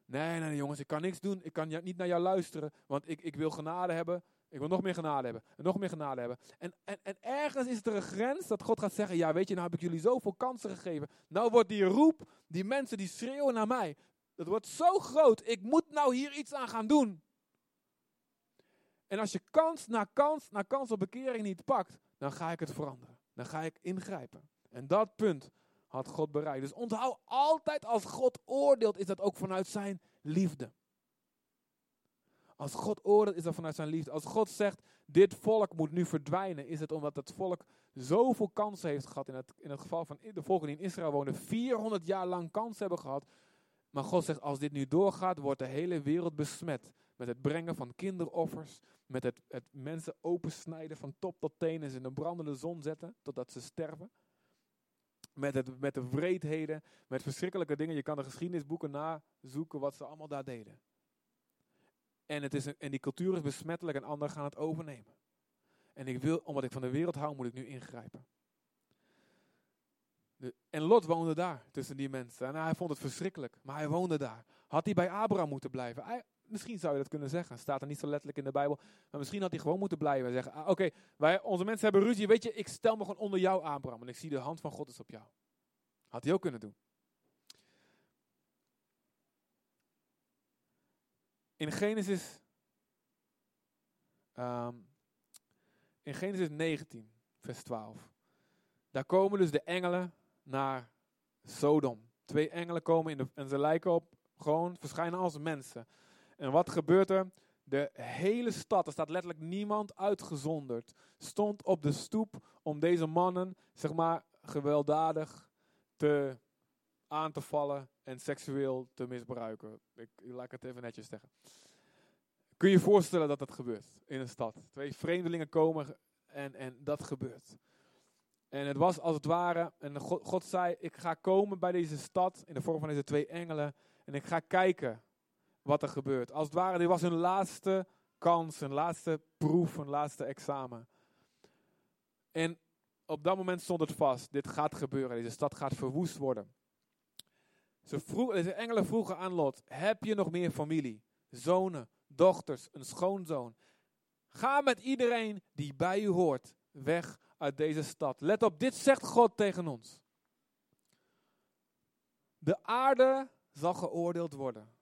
Nee, nee, jongens, ik kan niks doen. Ik kan niet naar jou luisteren. Want ik, ik wil genade hebben. Ik wil nog meer genade hebben. En nog meer genade hebben. En, en, en ergens is er een grens dat God gaat zeggen. Ja, weet je, nou heb ik jullie zoveel kansen gegeven. Nou wordt die roep, die mensen die schreeuwen naar mij. Dat wordt zo groot. Ik moet nou hier iets aan gaan doen. En als je kans na kans na kans op bekering niet pakt, dan ga ik het veranderen. Dan ga ik ingrijpen. En dat punt had God bereikt. Dus onthoud altijd als God oordeelt, is dat ook vanuit zijn liefde. Als God oordeelt, is dat vanuit zijn liefde. Als God zegt, dit volk moet nu verdwijnen, is het omdat het volk zoveel kansen heeft gehad. In het, in het geval van de volken die in Israël woonden, 400 jaar lang kans hebben gehad. Maar God zegt, als dit nu doorgaat, wordt de hele wereld besmet. Met het brengen van kinderoffers, met het, het mensen opensnijden van top tot teen en ze in een brandende zon zetten totdat ze sterven. Met, met de wreedheden, met verschrikkelijke dingen. Je kan de geschiedenisboeken nazoeken wat ze allemaal daar deden. En, het is een, en die cultuur is besmettelijk en anderen gaan het overnemen. En ik wil, omdat ik van de wereld hou, moet ik nu ingrijpen. De, en Lot woonde daar tussen die mensen. En hij vond het verschrikkelijk, maar hij woonde daar. Had hij bij Abraham moeten blijven? Hij, misschien zou je dat kunnen zeggen. Staat er niet zo letterlijk in de Bijbel. Maar misschien had hij gewoon moeten blijven en zeggen: ah, Oké, wij, onze mensen hebben ruzie. Weet je, ik stel me gewoon onder jou, Abraham. En ik zie de hand van God is op jou. Had hij ook kunnen doen. In Genesis. Um, in Genesis 19, vers 12. Daar komen dus de engelen naar Sodom. Twee engelen komen in de, en ze lijken op, gewoon verschijnen als mensen. En wat gebeurt er? De hele stad, er staat letterlijk niemand uitgezonderd, stond op de stoep om deze mannen, zeg maar, gewelddadig te, aan te vallen en seksueel te misbruiken. Ik, laat het even netjes zeggen. Kun je je voorstellen dat dat gebeurt in een stad? Twee vreemdelingen komen en, en dat gebeurt. En het was als het ware, en God, God zei, ik ga komen bij deze stad in de vorm van deze twee engelen en ik ga kijken wat er gebeurt. Als het ware, dit was hun laatste kans, hun laatste proef, hun laatste examen. En op dat moment stond het vast, dit gaat gebeuren, deze stad gaat verwoest worden. Ze vroeg, deze engelen vroegen aan Lot, heb je nog meer familie, zonen, dochters, een schoonzoon? Ga met iedereen die bij u hoort weg uit deze stad. Let op, dit zegt God tegen ons. De aarde zal geoordeeld worden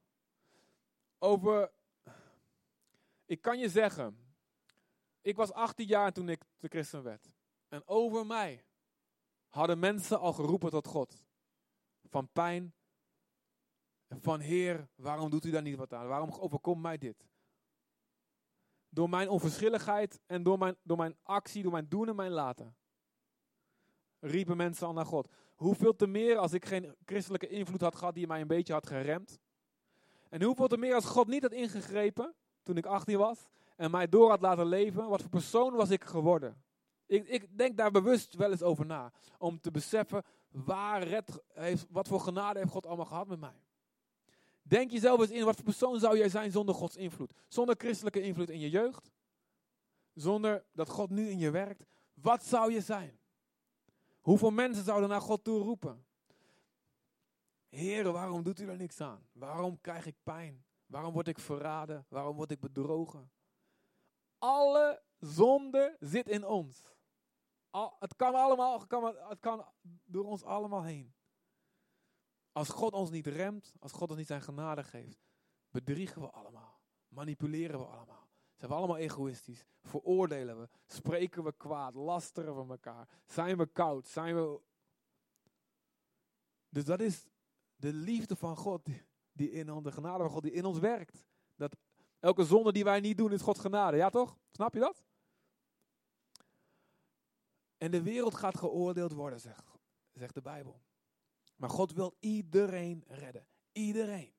over. Ik kan je zeggen, ik was 18 jaar toen ik de christen werd. En over mij hadden mensen al geroepen tot God. Van pijn. Van Heer, waarom doet u daar niet wat aan? Waarom overkomt mij dit? Door mijn onverschilligheid en door mijn, door mijn actie, door mijn doen en mijn laten. Riepen mensen al naar God. Hoeveel te meer als ik geen christelijke invloed had gehad die mij een beetje had geremd. En hoeveel te meer als God niet had ingegrepen toen ik 18 was en mij door had laten leven, wat voor persoon was ik geworden? Ik, ik denk daar bewust wel eens over na. Om te beseffen, waar red heeft, wat voor genade heeft God allemaal gehad met mij? Denk jezelf eens in, wat voor persoon zou jij zijn zonder Gods invloed? Zonder christelijke invloed in je jeugd? zonder dat God nu in je werkt, wat zou je zijn? Hoeveel mensen zouden naar God toe roepen? Heer, waarom doet u er niks aan? Waarom krijg ik pijn? Waarom word ik verraden? Waarom word ik bedrogen? Alle zonde zit in ons. Het kan allemaal, het kan, het kan door ons allemaal heen. Als God ons niet remt, als God ons niet zijn genade geeft, bedriegen we allemaal. Manipuleren we allemaal. Zijn we allemaal egoïstisch? Veroordelen we? Spreken we kwaad? Lasteren we elkaar? Zijn we koud? Zijn we. Dus dat is de liefde van God, die in ons, de genade van God, die in ons werkt. Dat elke zonde die wij niet doen, is God genade. Ja toch? Snap je dat? En de wereld gaat geoordeeld worden, zegt, zegt de Bijbel. Maar God wil iedereen redden. Iedereen.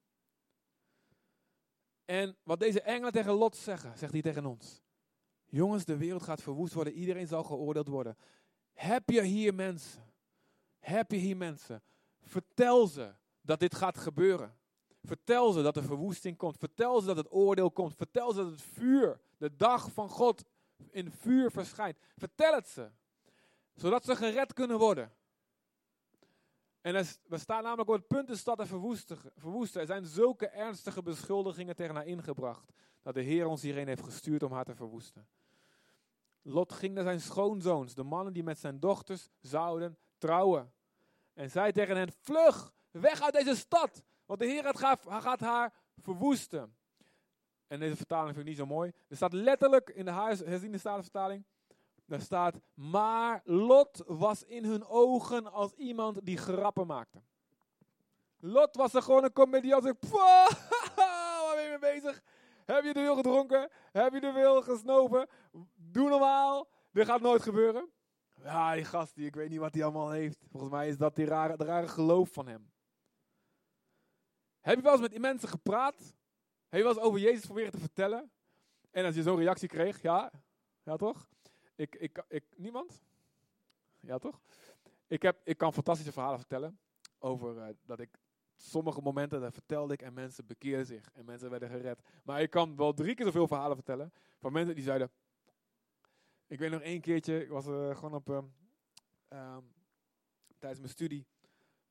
En wat deze engelen tegen Lot zeggen, zegt hij tegen ons. Jongens, de wereld gaat verwoest worden. Iedereen zal geoordeeld worden. Heb je hier mensen? Heb je hier mensen? Vertel ze dat dit gaat gebeuren. Vertel ze dat er verwoesting komt. Vertel ze dat het oordeel komt. Vertel ze dat het vuur, de dag van God, in vuur verschijnt. Vertel het ze. Zodat ze gered kunnen worden. En we staan namelijk op het punt de stad te verwoesten. Er zijn zulke ernstige beschuldigingen tegen haar ingebracht. Dat de Heer ons hierheen heeft gestuurd om haar te verwoesten. Lot ging naar zijn schoonzoons, de mannen die met zijn dochters zouden trouwen. En zei tegen hen, vlug, weg uit deze stad, want de Heer gaat, haar verwoesten. En deze vertaling vind ik niet zo mooi. Er staat letterlijk in de herziende statenvertaling, daar staat, maar Lot was in hun ogen als iemand die grappen maakte. Lot was er gewoon een comediant. Waar ben je mee bezig? Heb je de wil gedronken? Heb je de wil gesnoven? Doe normaal. Dit gaat nooit gebeuren. Ja, die gast, die, ik weet niet wat hij allemaal heeft. Volgens mij is dat die rare, de rare geloof van hem. Heb je wel eens met die mensen gepraat? Heb je wel eens over Jezus proberen te vertellen? En als je zo'n reactie kreeg, ja, ja toch? Ik, ik, ik, niemand? Ja, toch? Ik, heb, ik kan fantastische verhalen vertellen over uh, dat ik sommige momenten, daar vertelde ik en mensen bekeerden zich en mensen werden gered. Maar ik kan wel drie keer zoveel verhalen vertellen van mensen die zeiden, ik weet nog één keertje, ik was uh, gewoon op, uh, um, tijdens mijn studie,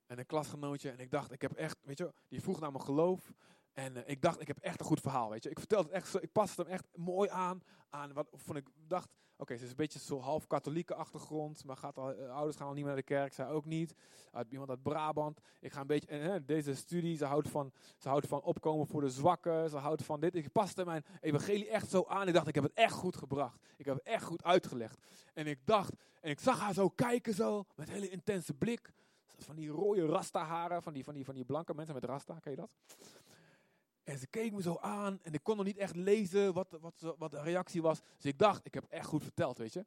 en een klasgenootje, en ik dacht, ik heb echt, weet je, die vroeg naar mijn geloof, en uh, ik dacht, ik heb echt een goed verhaal, weet je. Ik vertelde het echt zo, ik paste hem echt mooi aan, aan wat vond ik, dacht, Oké, ze is een beetje zo half katholieke achtergrond, maar gaat al, uh, ouders gaan al niet meer naar de kerk, zij ook niet. Uit, iemand uit Brabant. Ik ga een beetje, deze studie, ze houdt, van, ze houdt van opkomen voor de zwakken, ze houdt van dit. Ik paste mijn evangelie echt zo aan. Ik dacht, ik heb het echt goed gebracht. Ik heb het echt goed uitgelegd. En ik dacht, en ik zag haar zo kijken zo, met een hele intense blik. Van die rode rasta haren, van die, van die, van die blanke mensen met rasta, ken je dat? En ze keek me zo aan en ik kon nog niet echt lezen wat, wat, wat de reactie was. Dus ik dacht, ik heb echt goed verteld, weet je.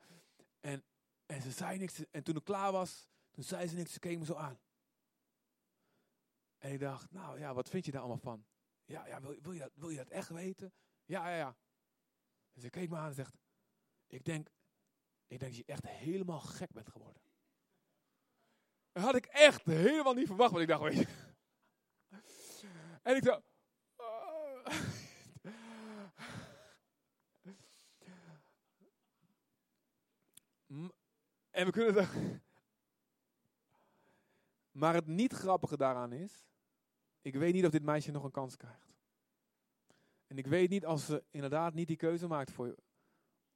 En, en ze zei niks. En toen ik klaar was, toen zei ze niks. Ze keek me zo aan. En ik dacht, nou ja, wat vind je daar allemaal van? Ja, ja wil, wil, je dat, wil je dat echt weten? Ja, ja, ja. En ze keek me aan en zegt, ik denk, ik denk dat je echt helemaal gek bent geworden. Dat had ik echt helemaal niet verwacht, want ik dacht, weet je. En ik dacht, en we kunnen zeggen. Maar het niet grappige daaraan is, ik weet niet of dit meisje nog een kans krijgt. En ik weet niet als ze inderdaad niet die keuze maakt voor,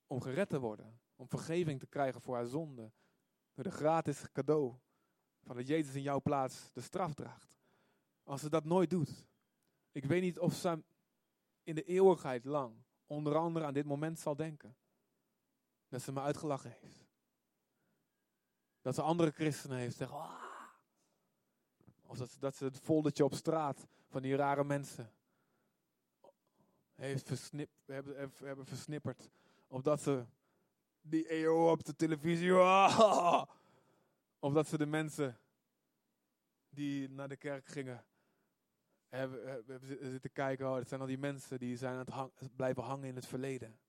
om gered te worden, om vergeving te krijgen voor haar zonde, door de gratis cadeau van dat Jezus in jouw plaats de straf draagt. Als ze dat nooit doet, ik weet niet of ze in de eeuwigheid lang onder andere aan dit moment zal denken. Dat ze me uitgelachen heeft. Dat ze andere christenen heeft zeggen. Ah. Of dat, dat ze het foldertje op straat van die rare mensen heeft versnip, hebben, hebben versnipperd. Of dat ze die EO op de televisie. Ah. Of dat ze de mensen die naar de kerk gingen hebben, hebben zitten kijken, oh, dat zijn al die mensen die zijn aan het blijven hangen in het verleden.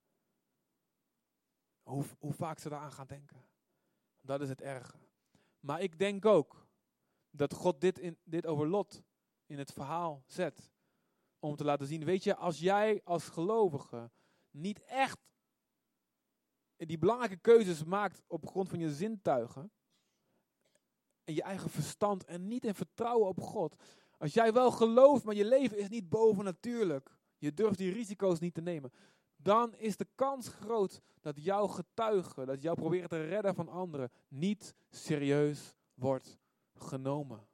Hoe, hoe vaak ze daaraan gaan denken. Dat is het erge. Maar ik denk ook dat God dit, in, dit over Lot in het verhaal zet. Om te laten zien, weet je, als jij als gelovige niet echt die belangrijke keuzes maakt op grond van je zintuigen en je eigen verstand en niet in vertrouwen op God. Als jij wel gelooft, maar je leven is niet bovennatuurlijk, je durft die risico's niet te nemen, dan is de kans groot dat jouw getuige, dat jou proberen te redden van anderen, niet serieus wordt genomen.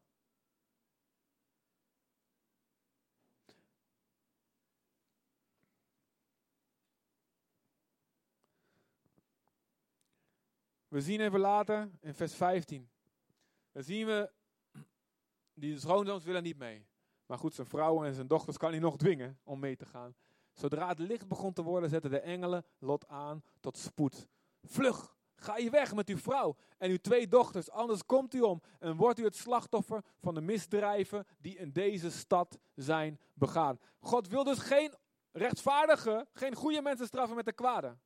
We zien even later in vers 15. Dan zien we, die schoonzoons willen niet mee. Maar goed, zijn vrouwen en zijn dochters kan hij nog dwingen om mee te gaan. Zodra het licht begon te worden, zetten de engelen Lot aan tot spoed. Vlug, ga je weg met uw vrouw en uw twee dochters, anders komt u om en wordt u het slachtoffer van de misdrijven die in deze stad zijn begaan. God wil dus geen rechtvaardige, geen goede mensen straffen met de kwade.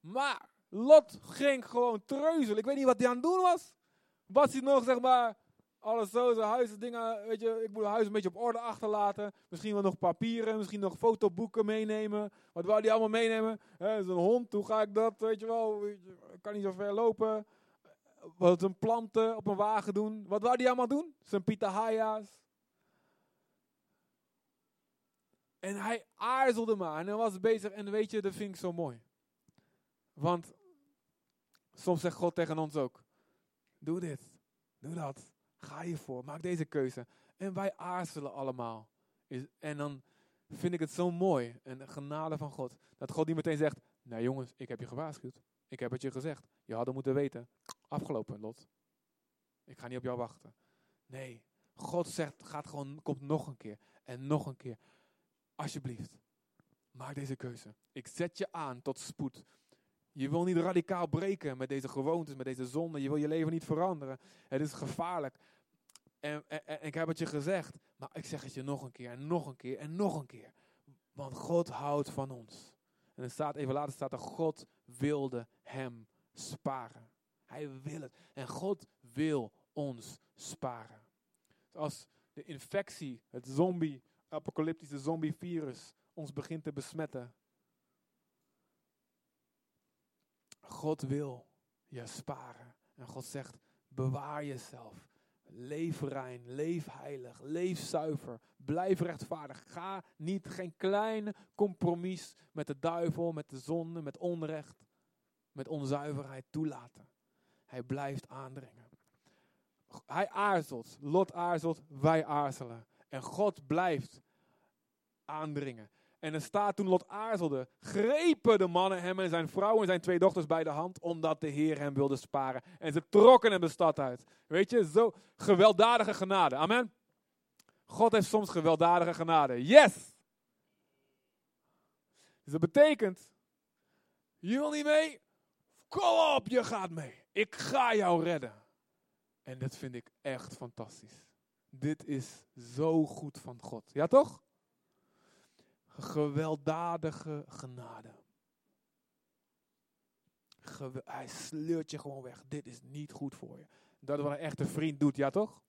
Maar Lot ging gewoon treuzelen. Ik weet niet wat hij aan het doen was. Was hij nog, zeg maar, alles zo, zijn huis, dingen, weet je, ik moet het huis een beetje op orde achterlaten. Misschien wel nog papieren, misschien nog fotoboeken meenemen. Wat wou hij allemaal meenemen? Zijn hond, hoe ga ik dat, weet je wel, kan niet zo ver lopen. Wat een planten op een wagen doen. Wat wou hij allemaal doen? Zijn pitahaya's. En hij aarzelde maar en hij was bezig en weet je, dat vind ik zo mooi. Want soms zegt God tegen ons ook, doe dit, doe dat. Ga je voor, maak deze keuze. En wij aarzelen allemaal. En dan vind ik het zo mooi en de genade van God. Dat God niet meteen zegt, nee jongens, ik heb je gewaarschuwd. Ik heb het je gezegd. Je had het moeten weten. Afgelopen, Lot. Ik ga niet op jou wachten. Nee, God zegt, gaat gewoon, komt nog een keer. En nog een keer. Alsjeblieft, maak deze keuze. Ik zet je aan tot spoed. Je wil niet radicaal breken met deze gewoontes, met deze zonde. Je wil je leven niet veranderen. Het is gevaarlijk. En, ik heb het je gezegd, maar ik zeg het je nog een keer en nog een keer en nog een keer. Want God houdt van ons. En er staat, even later staat er, God wilde hem sparen. Hij wil het. En God wil ons sparen. Als de infectie, het zombie, apocalyptische zombie-virus ons begint te besmetten. God wil je sparen. En God zegt, bewaar jezelf. Leef rein, leef heilig, leef zuiver, blijf rechtvaardig. Ga niet geen klein compromis met de duivel, met de zonde, met onrecht, met onzuiverheid toelaten. Hij blijft aandringen. Hij aarzelt, Lot aarzelt, wij aarzelen. En God blijft aandringen. En er staat toen Lot aarzelde, grepen de mannen hem en zijn vrouw en zijn twee dochters bij de hand, omdat de Heer hem wilde sparen. En ze trokken hem de stad uit. Weet je, zo gewelddadige genade. Amen. God heeft soms gewelddadige genade. Yes! Dus dat betekent, je wil niet mee? Kom op, je gaat mee. Ik ga jou redden. En dat vind ik echt fantastisch. Dit is zo goed van God. Ja toch? Gewelddadige genade. hij sleurt je gewoon weg. Dit is niet goed voor je. Dat is wat een echte vriend doet, ja toch?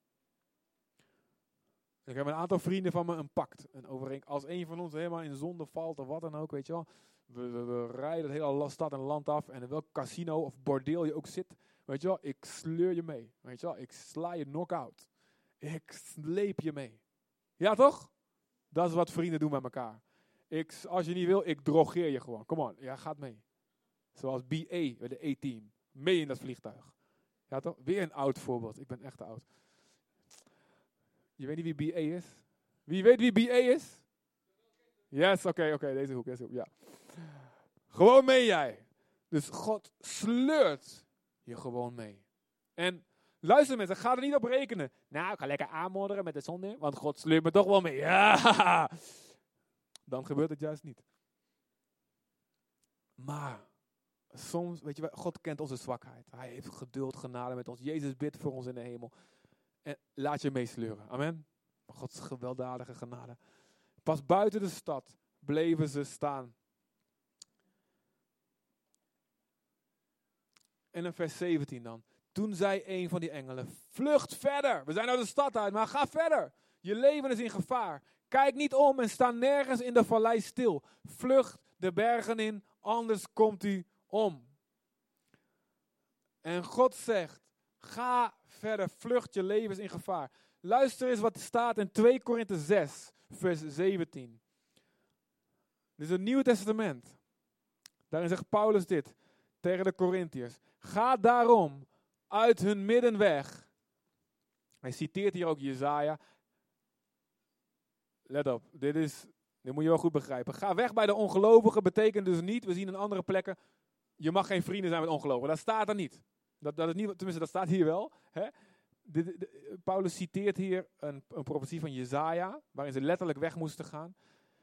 Ik heb een aantal vrienden van me een pact. Een overeen, als een van ons helemaal in zonde valt of wat dan ook, weet je wel. We, we, rijden het hele stad en land af. En in welk casino of bordeel je ook zit. Weet je wel, ik sleur je mee. Weet je wel, ik sla je knock-out. Ik sleep je mee. Ja toch? Dat is wat vrienden doen met elkaar. Ik, als je niet wil, ik drogeer je gewoon. Kom on, ja, gaat mee. Zoals BA, de A-team. Mee in dat vliegtuig. Ja toch? Weer een oud voorbeeld. Ik ben echt oud. Je weet niet wie BA is? Wie weet wie BA is? Yes, oké, oké, deze hoek, deze hoek, ja. Gewoon mee jij. Dus God sleurt je gewoon mee. En luister mensen, ga er niet op rekenen. Nou, ik ga lekker aanmodderen met de zon want God sleurt me toch wel mee. Ja, dan gebeurt het juist niet. Maar soms, weet je, God kent onze zwakheid. Hij heeft geduld, genade met ons. Jezus bidt voor ons in de hemel. En laat je meesleuren. Amen. Gods gewelddadige genade. Pas buiten de stad bleven ze staan. En in vers 17 dan. Toen zei een van die engelen: Vlucht verder. We zijn uit de stad uit, maar ga verder. Je leven is in gevaar. Kijk niet om en sta nergens in de vallei stil. Vlucht de bergen in, anders komt u om. En God zegt, ga verder, vlucht je levens in gevaar. Luister eens wat staat in 2 Korinthe 6, vers 17. Dit is het Nieuwe Testament. Daarin zegt Paulus dit tegen de Corinthiërs. Ga daarom uit hun midden weg. Hij citeert hier ook Jezaja. Let op, dit, is, dit moet je wel goed begrijpen. Ga weg bij de ongelovigen betekent dus niet, we zien in andere plekken, je mag geen vrienden zijn met ongelovigen. Dat staat er niet. Dat, dat is niet tenminste, dat staat hier wel. Hè? Paulus citeert hier een, een profetie van Jezaja, waarin ze letterlijk weg moesten gaan.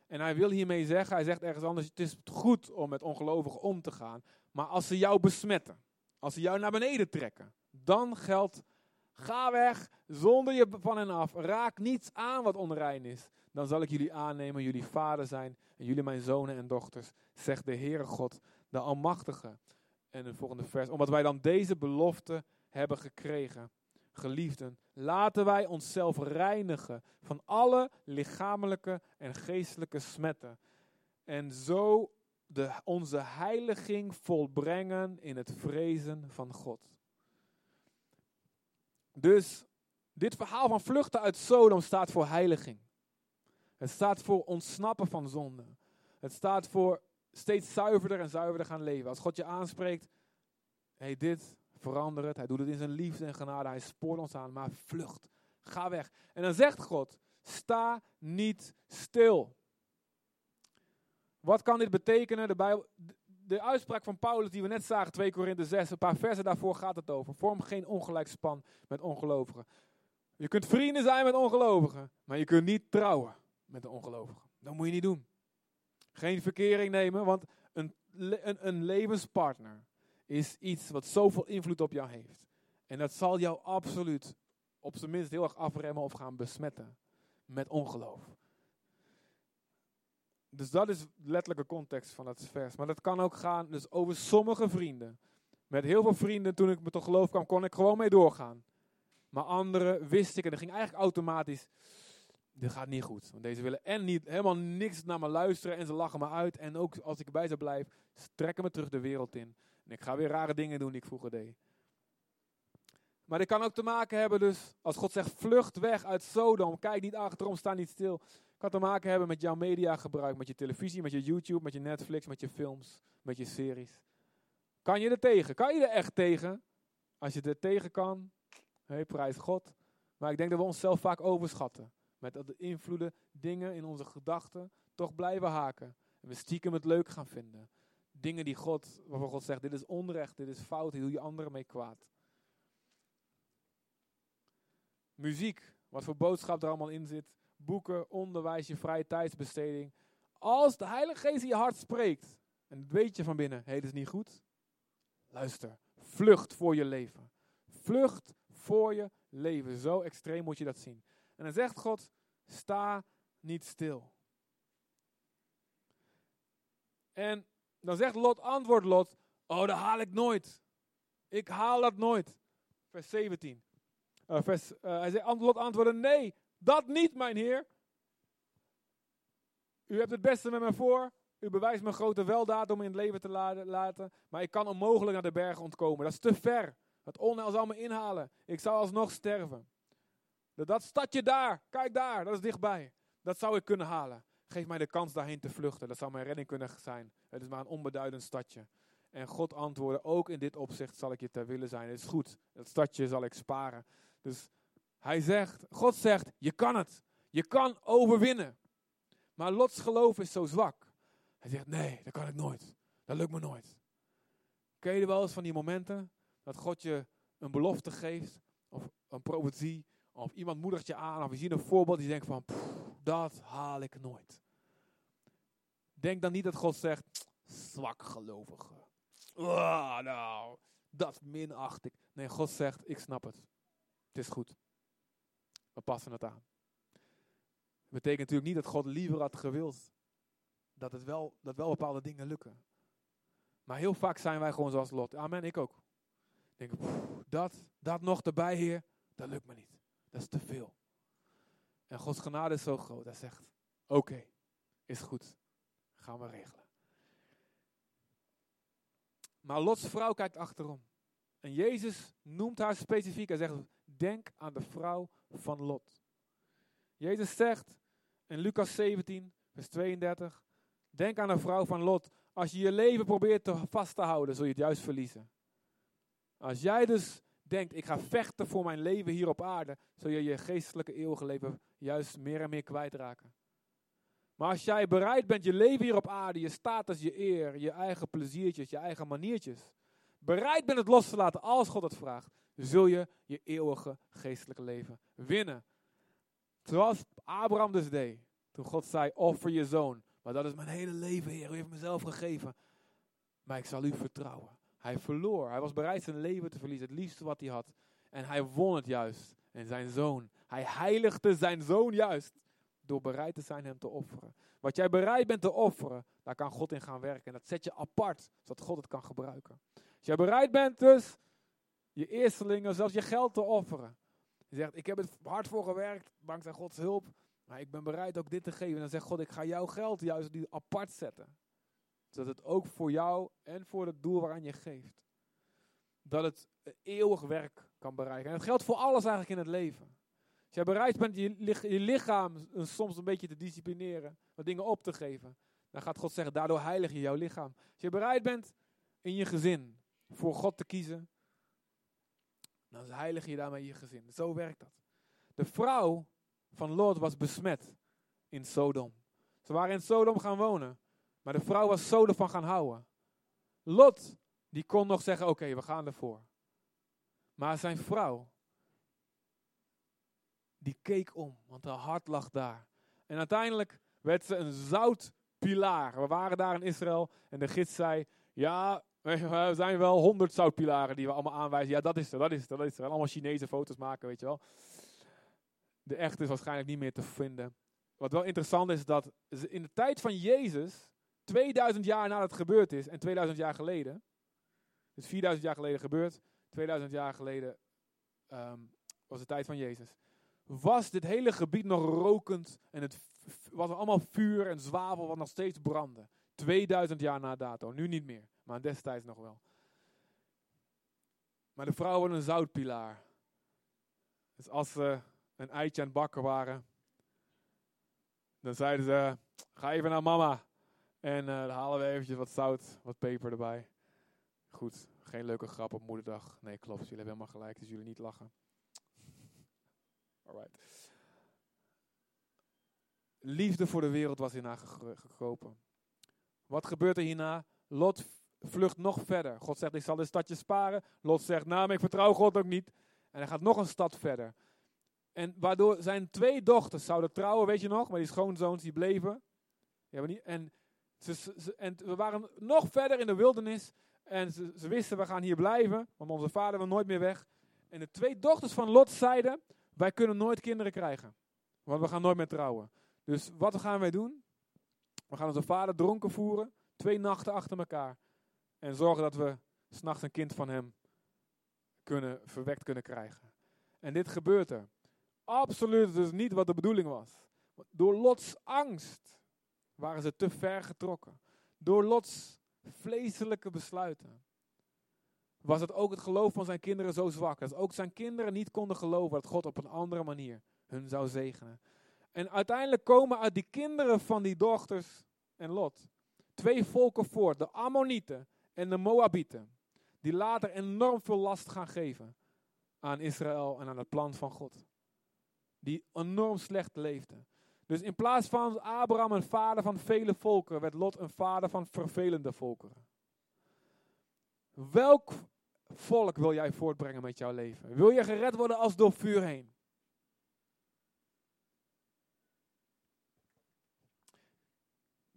En hij wil hiermee zeggen, hij zegt ergens anders, het is goed om met ongelovigen om te gaan. Maar als ze jou besmetten, als ze jou naar beneden trekken, dan geldt, ga weg zonder je van hen af. Raak niets aan wat onrein is. Dan zal ik jullie aannemen, jullie vader zijn en jullie mijn zonen en dochters, zegt de Heere God, de Almachtige. En het volgende vers, omdat wij dan deze belofte hebben gekregen. Geliefden, laten wij onszelf reinigen van alle lichamelijke en geestelijke smetten. En zo de, onze heiliging volbrengen in het vrezen van God. Dus dit verhaal van vluchten uit Sodom staat voor heiliging. Het staat voor ontsnappen van zonde. Het staat voor steeds zuiverder en zuiverder gaan leven. Als God je aanspreekt, hey, dit, verander het. Hij doet het in zijn liefde en genade. Hij spoort ons aan, maar vlucht. Ga weg. En dan zegt God, sta niet stil. Wat kan dit betekenen? De, Bijbel, de uitspraak van Paulus die we net zagen, 2 Korinthe 6, een paar versen daarvoor gaat het over. Vorm geen ongelijk span met ongelovigen. Je kunt vrienden zijn met ongelovigen, maar je kunt niet trouwen met de ongelovigen. Dat moet je niet doen. Geen verkering nemen, want een, een, een levenspartner is iets wat zoveel invloed op jou heeft. En dat zal jou absoluut, op zijn minst heel erg afremmen of gaan besmetten met ongeloof. Dus dat is letterlijke context van dat vers. Maar dat kan ook gaan dus over sommige vrienden. Met heel veel vrienden, toen ik me tot geloof kwam, kon ik gewoon mee doorgaan. Maar anderen wist ik, en dat ging eigenlijk automatisch, dit gaat niet goed. Want deze willen en niet, helemaal niks naar me luisteren en ze lachen me uit. En ook als ik erbij zou blijven, trekken me terug de wereld in. En ik ga weer rare dingen doen die ik vroeger deed. Maar dit kan ook te maken hebben dus, als God zegt vlucht weg uit Sodom, kijk niet achterom, sta niet stil. Kan te maken hebben met jouw mediagebruik, met je televisie, met je YouTube, met je Netflix, met je films, met je series. Kan je er tegen? Kan je er echt tegen? Als je er tegen kan, prijs God. Maar ik denk dat we onszelf vaak overschatten. Met de invloeden, dingen in onze gedachten, toch blijven haken. En we stiekem het leuk gaan vinden. Dingen die God, waarvan God zegt, dit is onrecht, dit is fout, hier doe je anderen mee kwaad. Muziek, wat voor boodschap er allemaal in zit. Boeken, onderwijs, je vrije tijdsbesteding. Als de Heilige Geest in je hart spreekt, en weet je van binnen, hé, hey, is niet goed. Luister, vlucht voor je leven. Vlucht voor je leven. Zo extreem moet je dat zien. En dan zegt God, sta niet stil. En dan zegt Lot, antwoord Lot, oh dat haal ik nooit. Ik haal dat nooit. Vers 17. Uh, vers, uh, hij zegt, Lot antwoordde, nee, dat niet mijn heer. U hebt het beste met me voor. U bewijst me grote weldaad om in het leven te laten. Maar ik kan onmogelijk naar de bergen ontkomen. Dat is te ver. Het onheil zal me inhalen. Ik zal alsnog sterven. Dat stadje daar, kijk daar, dat is dichtbij. Dat zou ik kunnen halen. Geef mij de kans daarheen te vluchten. Dat zou mijn redding kunnen zijn. Het is maar een onbeduidend stadje. En God antwoordde, ook in dit opzicht zal ik je ter willen zijn. Het is goed, dat stadje zal ik sparen. Dus hij zegt, God zegt, je kan het. Je kan overwinnen. Maar Lots geloof is zo zwak. Hij zegt, nee, dat kan ik nooit. Dat lukt me nooit. Ken je wel eens van die momenten dat God je een belofte geeft, of een profetie, of iemand moedigt je aan, of je ziet een voorbeeld die denkt van, dat haal ik nooit. Denk dan niet dat God zegt, zwak gelovige. Oh, nou, dat minacht ik. Nee, God zegt, ik snap het. Het is goed. We passen het aan. Dat betekent natuurlijk niet dat God liever had gewild dat, het wel, dat wel bepaalde dingen lukken. Maar heel vaak zijn wij gewoon zoals Lot. Amen, ik ook. Denk, dat, dat nog erbij, Heer, dat lukt me niet. Dat is te veel. En Gods genade is zo groot. Hij zegt, oké, is goed. Gaan we regelen. Maar Lots vrouw kijkt achterom. En Jezus noemt haar specifiek. Hij zegt, denk aan de vrouw van Lot. Jezus zegt in Lucas 17, vers 32, denk aan de vrouw van Lot. Als je je leven probeert te vast te houden, zul je het juist verliezen. Als jij dus denkt, ik ga vechten voor mijn leven hier op aarde, zul je je geestelijke eeuwige leven juist meer en meer kwijtraken. Maar als jij bereid bent je leven hier op aarde, je status, je eer, je eigen pleziertjes, je eigen maniertjes, bereid bent het los te laten als God het vraagt, zul je je eeuwige geestelijke leven winnen. Zoals Abraham dus deed, toen God zei, offer je zoon. Maar dat is mijn hele leven, Heer, u heeft mezelf gegeven. Maar ik zal u vertrouwen. Hij verloor, hij was bereid zijn leven te verliezen, het liefste wat hij had. En hij won het juist. En zijn zoon, hij heiligde zijn zoon juist door bereid te zijn hem te offeren. Wat jij bereid bent te offeren, daar kan God in gaan werken. En dat zet je apart, zodat God het kan gebruiken. Als jij bereid bent dus je eerstelingen, zelfs je geld te offeren. Je zegt, ik heb het hard voor gewerkt, dankzij Gods hulp. Maar ik ben bereid ook dit te geven. En dan zegt God, ik ga jouw geld juist apart zetten. Zodat het ook voor jou en voor het doel waaraan je geeft. Dat het eeuwig werk kan bereiken. En dat geldt voor alles eigenlijk in het leven. Als jij bereid bent je, je lichaam soms een beetje te disciplineren, wat dingen op te geven, dan gaat God zeggen, daardoor heilig je jouw lichaam. Als je bereid bent in je gezin voor God te kiezen, dan heilig je daarmee je gezin. Zo werkt dat. De vrouw van Lot was besmet in Sodom. Ze waren in Sodom gaan wonen, maar de vrouw was zo ervan gaan houden. Lot, die kon nog zeggen, oké, we gaan ervoor. Maar zijn vrouw, die keek om, want haar hart lag daar. En uiteindelijk werd ze een zoutpilaar. We waren daar in Israël en de gids zei, ja, er zijn wel honderd zoutpilaren die we allemaal aanwijzen. Ja, dat is er, dat is er, dat is er. Allemaal Chinese foto's maken, weet je wel. De echte is waarschijnlijk niet meer te vinden. Wat wel interessant is, dat in de tijd van Jezus, 2000 jaar nadat het gebeurd is, en 2000 jaar geleden, dus 4000 jaar geleden gebeurd, 2000 jaar geleden um, was de tijd van Jezus was dit hele gebied nog rokend en het was allemaal vuur en zwavel wat nog steeds brandde. 2000 jaar na dato, nu niet meer, maar destijds nog wel. Maar de vrouwen waren een zoutpilaar. Dus als ze een eitje aan het bakken waren, dan zeiden ze, ga even naar mama. En uh, dan halen we eventjes wat zout, wat peper erbij. Goed, geen leuke grap op moederdag. Nee, klopt, jullie hebben helemaal gelijk, dus jullie niet lachen. Liefde voor de wereld was hierna gekropen. Wat gebeurt er hierna? Lot vlucht nog verder. God zegt, ik zal de stadje sparen. Lot zegt, nou, maar ik vertrouw God ook niet. En hij gaat nog een stad verder. En waardoor zijn twee dochters zouden trouwen, weet je nog? Maar die schoonzoons die bleven. Ja, niet, en, ze, en we waren nog verder in de wildernis. En ze, ze wisten, we gaan hier blijven. Want onze vader wil nooit meer weg. En de twee dochters van Lot zeiden, wij kunnen nooit kinderen krijgen. Want we gaan nooit meer trouwen. Dus wat gaan wij doen? We gaan onze vader dronken voeren. Twee nachten achter elkaar. En zorgen dat we s'nachts een kind van hem kunnen, verwekt kunnen krijgen. En dit gebeurt er. Absoluut dus niet wat de bedoeling was. Door Lots angst waren ze te ver getrokken. Door Lots vleeselijke besluiten was het ook het geloof van zijn kinderen zo zwak. Dat ook zijn kinderen niet konden geloven dat God op een andere manier hun zou zegenen. En uiteindelijk komen uit die kinderen van die dochters en Lot twee volken voort. De Ammonieten en de Moabieten. Die later enorm veel last gaan geven aan Israël en aan het plan van God. Die enorm slecht leefden. Dus in plaats van Abraham een vader van vele volkeren, werd Lot een vader van vervelende volkeren. Welk volk wil jij voortbrengen met jouw leven? Wil je gered worden als door vuur heen?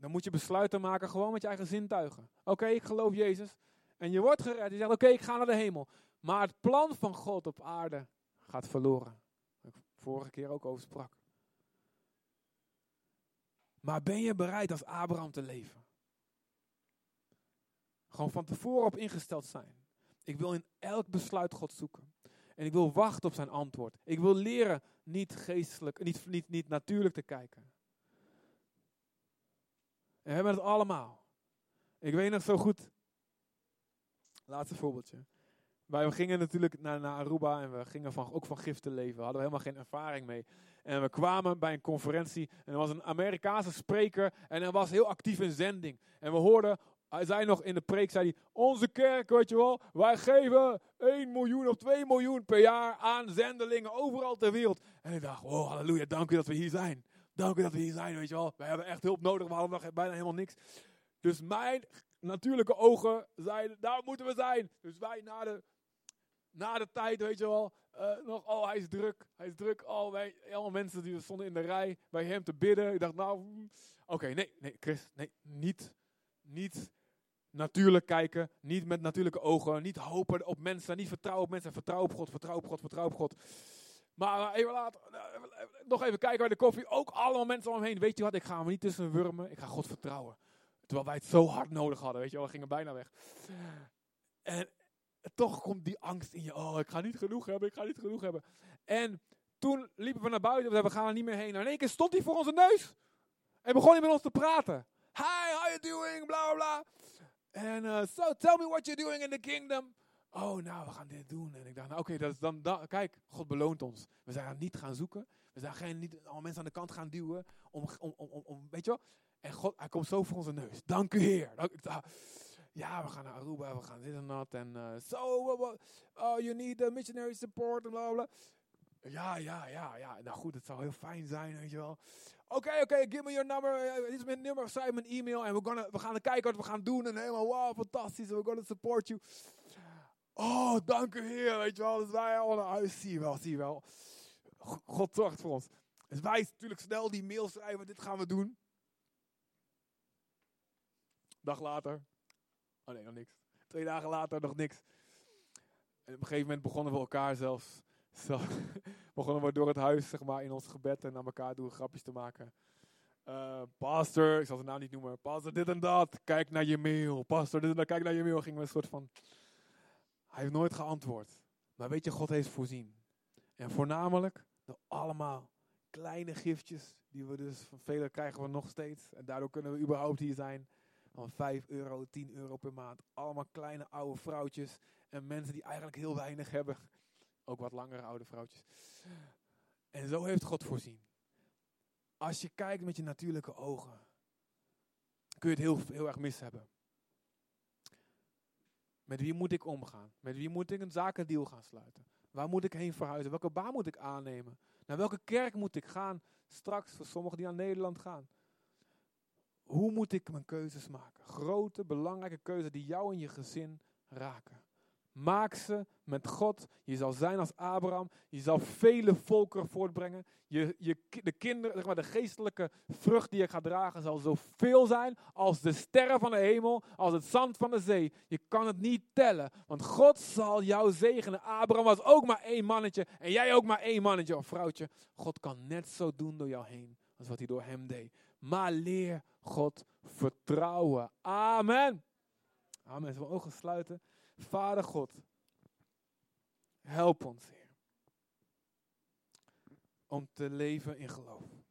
Dan moet je besluiten maken gewoon met je eigen zintuigen. Oké, ik geloof Jezus. En je wordt gered. Je zegt, oké, ik ga naar de hemel. Maar het plan van God op aarde gaat verloren. Ik vorige keer ook over sprak. Maar ben je bereid als Abraham te leven? Gewoon van tevoren op ingesteld zijn. Ik wil in elk besluit God zoeken. En ik wil wachten op zijn antwoord. Ik wil leren niet geestelijk, niet, niet, niet natuurlijk te kijken. We hebben het allemaal. Ik weet nog zo goed. Laatste voorbeeldje. Wij gingen natuurlijk naar, naar Aruba en we gingen van, ook van giften leven. We hadden helemaal geen ervaring mee. En we kwamen bij een conferentie en er was een Amerikaanse spreker en hij was heel actief in zending. En we hoorden, hij zei nog in de preek, zei hij, onze kerk, weet je wel, wij geven 1 miljoen of 2 miljoen per jaar aan zendelingen overal ter wereld. En ik dacht, oh halleluja, dank u dat we hier zijn. Dank u dat we hier zijn, weet je wel. We hebben echt hulp nodig, we hadden nog bijna helemaal niks. Dus mijn natuurlijke ogen zeiden, daar moeten we zijn. Dus wij na de, na de tijd, weet je wel, uh, nog, oh hij is druk, hij is druk. Oh, wij, allemaal mensen die stonden in de rij bij hem te bidden. Ik dacht, nou, mm, oké, nee, nee, Chris, nee, niet, niet natuurlijk kijken, niet met natuurlijke ogen, niet hopen op mensen, niet vertrouwen op mensen, vertrouwen op God, vertrouwen op God, vertrouwen op God. Maar even later, eh, nog even kijken bij de koffie, ook allemaal mensen om hem heen. Weet je wat, ik ga me niet tussen wurmen, ik ga God vertrouwen. Terwijl wij het zo hard nodig hadden, weet je wel, we gingen bijna weg. En toch komt die angst in je, oh, ik ga niet genoeg hebben, ik ga niet genoeg hebben. En toen liepen we naar buiten, we gaan er niet meer heen. En in één keer stond hij voor onze neus. En begon hij met ons te praten. Hi, how you doing? Bla bla. En uh, so, tell me what you're doing in the kingdom. Oh, nou, we gaan dit doen. En ik dacht, nou, oké, dat is dan, kijk, God beloont ons. We zijn niet gaan zoeken. We zijn geen, niet al mensen aan de kant gaan duwen. Om, om, om, om, weet je wel? En God, hij komt zo voor onze neus. Dank u, Heer. Dank, ja, we gaan naar Aruba, we gaan dit en dat. En uh, so, oh, you need the missionary support, bla bla. Ja, ja, ja, ja. Nou goed, het zou heel fijn zijn, weet je wel. Oké, oké, give me your number. Dit is mijn nummer, schrijf mijn e-mail. En we gaan kijken wat we gaan doen. En helemaal, wow, fantastisch. We're gonna support you. Oh, dank u Heer, weet je wel. Dus wij allemaal, oh, zie je wel, zie je wel. God zorgt voor ons. Dus wij natuurlijk snel die mail schrijven, dit gaan we doen. Dag later. Oh nee, nog niks. Twee dagen later nog niks. En op een gegeven moment begonnen we elkaar zelfs. Begonnen we door het huis, zeg maar, in ons gebed en naar elkaar doen grapjes te maken. Uh, pastor, ik zal zijn naam niet noemen. Pastor, dit en dat. Kijk naar je mail. Pastor, dit en dat. Kijk naar je mail. Gingen we een soort van. Hij heeft nooit geantwoord. Maar weet je, God heeft voorzien. En voornamelijk door allemaal kleine giftjes. Die we dus van velen krijgen we nog steeds. En daardoor kunnen we überhaupt hier zijn van 5 euro, 10 euro per maand. Allemaal kleine oude vrouwtjes en mensen die eigenlijk heel weinig hebben. Ook wat langere oude vrouwtjes. En zo heeft God voorzien. Als je kijkt met je natuurlijke ogen, kun je het heel, heel erg mis hebben. Met wie moet ik omgaan? Met wie moet ik een zakendeal gaan sluiten? Waar moet ik heen verhuizen? Welke baan moet ik aannemen? Naar welke kerk moet ik gaan straks voor sommigen die naar Nederland gaan? Hoe moet ik mijn keuzes maken? Grote, belangrijke keuzes die jou en je gezin raken. Maak ze met God. Je zal zijn als Abraham. Je zal vele volkeren voortbrengen. Je, je, de kinderen, zeg maar, de geestelijke vrucht die je gaat dragen zal zoveel zijn als de sterren van de hemel, als het zand van de zee. Je kan het niet tellen, want God zal jou zegenen. Abraham was ook maar één mannetje en jij ook maar één mannetje of vrouwtje. God kan net zo doen door jou heen als wat hij door hem deed maar leer God vertrouwen. Amen. Amen. Zullen we ogen sluiten? Vader God, help ons, Heer. Om te leven in geloof.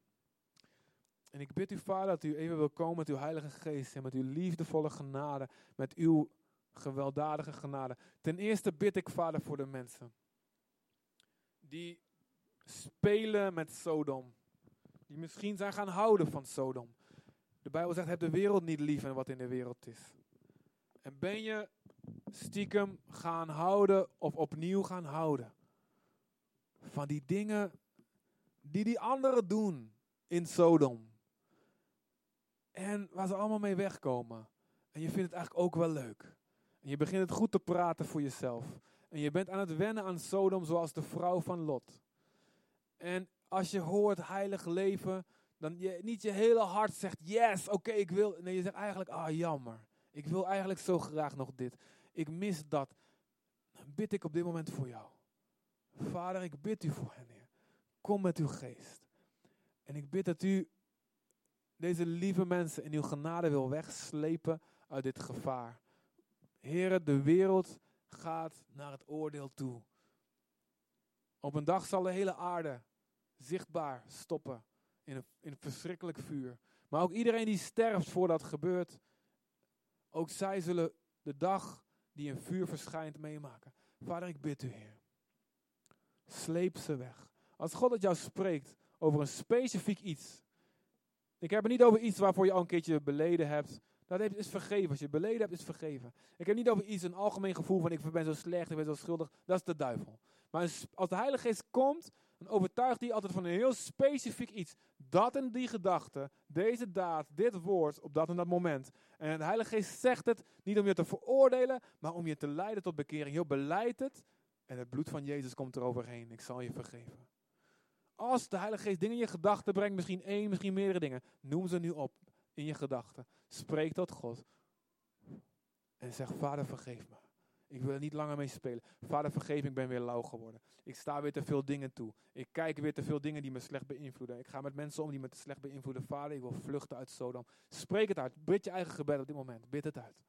En ik bid u, Vader, dat u even wil komen met uw Heilige Geest en met uw liefdevolle genade, met uw gewelddadige genade. Ten eerste bid ik, Vader, voor de mensen die spelen met Sodom die misschien zijn gaan houden van Sodom. De Bijbel zegt, heb de wereld niet lief en wat in de wereld is. En ben je stiekem gaan houden of opnieuw gaan houden van die dingen die die anderen doen in Sodom. En waar ze allemaal mee wegkomen. En je vindt het eigenlijk ook wel leuk. En je begint het goed te praten voor jezelf. En je bent aan het wennen aan Sodom zoals de vrouw van Lot. En als je hoort heilig leven, dan je, niet je hele hart zegt, yes, oké, ik wil. Nee, je zegt eigenlijk, ah, jammer. Ik wil eigenlijk zo graag nog dit. Ik mis dat. Dan bid ik op dit moment voor jou. Vader, ik bid u voor hen, Heer. Kom met uw geest. En ik bid dat u deze lieve mensen in uw genade wil wegslepen uit dit gevaar. Heer, de wereld gaat naar het oordeel toe. Op een dag zal de hele aarde zichtbaar stoppen in een, in een verschrikkelijk vuur. Maar ook iedereen die sterft voordat het gebeurt, ook zij zullen de dag die in vuur verschijnt meemaken. Vader, ik bid u, Heer. Sleep ze weg. Als God het jou spreekt over een specifiek iets. Ik heb het niet over iets waarvoor je al een keertje beleden hebt. Dat is vergeven. Als je beleden hebt, is vergeven. Ik heb niet over iets, een algemeen gevoel van ik ben zo slecht, ik ben zo schuldig. Dat is de duivel. Maar als de Heilige Geest komt, dan overtuigt hij altijd van een heel specifiek iets. Dat en die gedachte, deze daad, dit woord, op dat en dat moment. En de Heilige Geest zegt het niet om je te veroordelen, maar om je te leiden tot bekering. Je beleidt het en het bloed van Jezus komt eroverheen. Ik zal je vergeven. Als de Heilige Geest dingen in je gedachten brengt, misschien één, misschien meerdere dingen, noem ze nu op in je gedachten. Spreek tot God. En zeg, Vader, vergeef me. Ik wil er niet langer mee spelen. Vader, vergeef, ik ben weer lauw geworden. Ik sta weer te veel dingen toe. Ik kijk weer te veel dingen die me slecht beïnvloeden. Ik ga met mensen om die me te slecht beïnvloeden. Vader, ik wil vluchten uit Sodom. Spreek het uit. Bid je eigen gebed op dit moment. Bid het uit.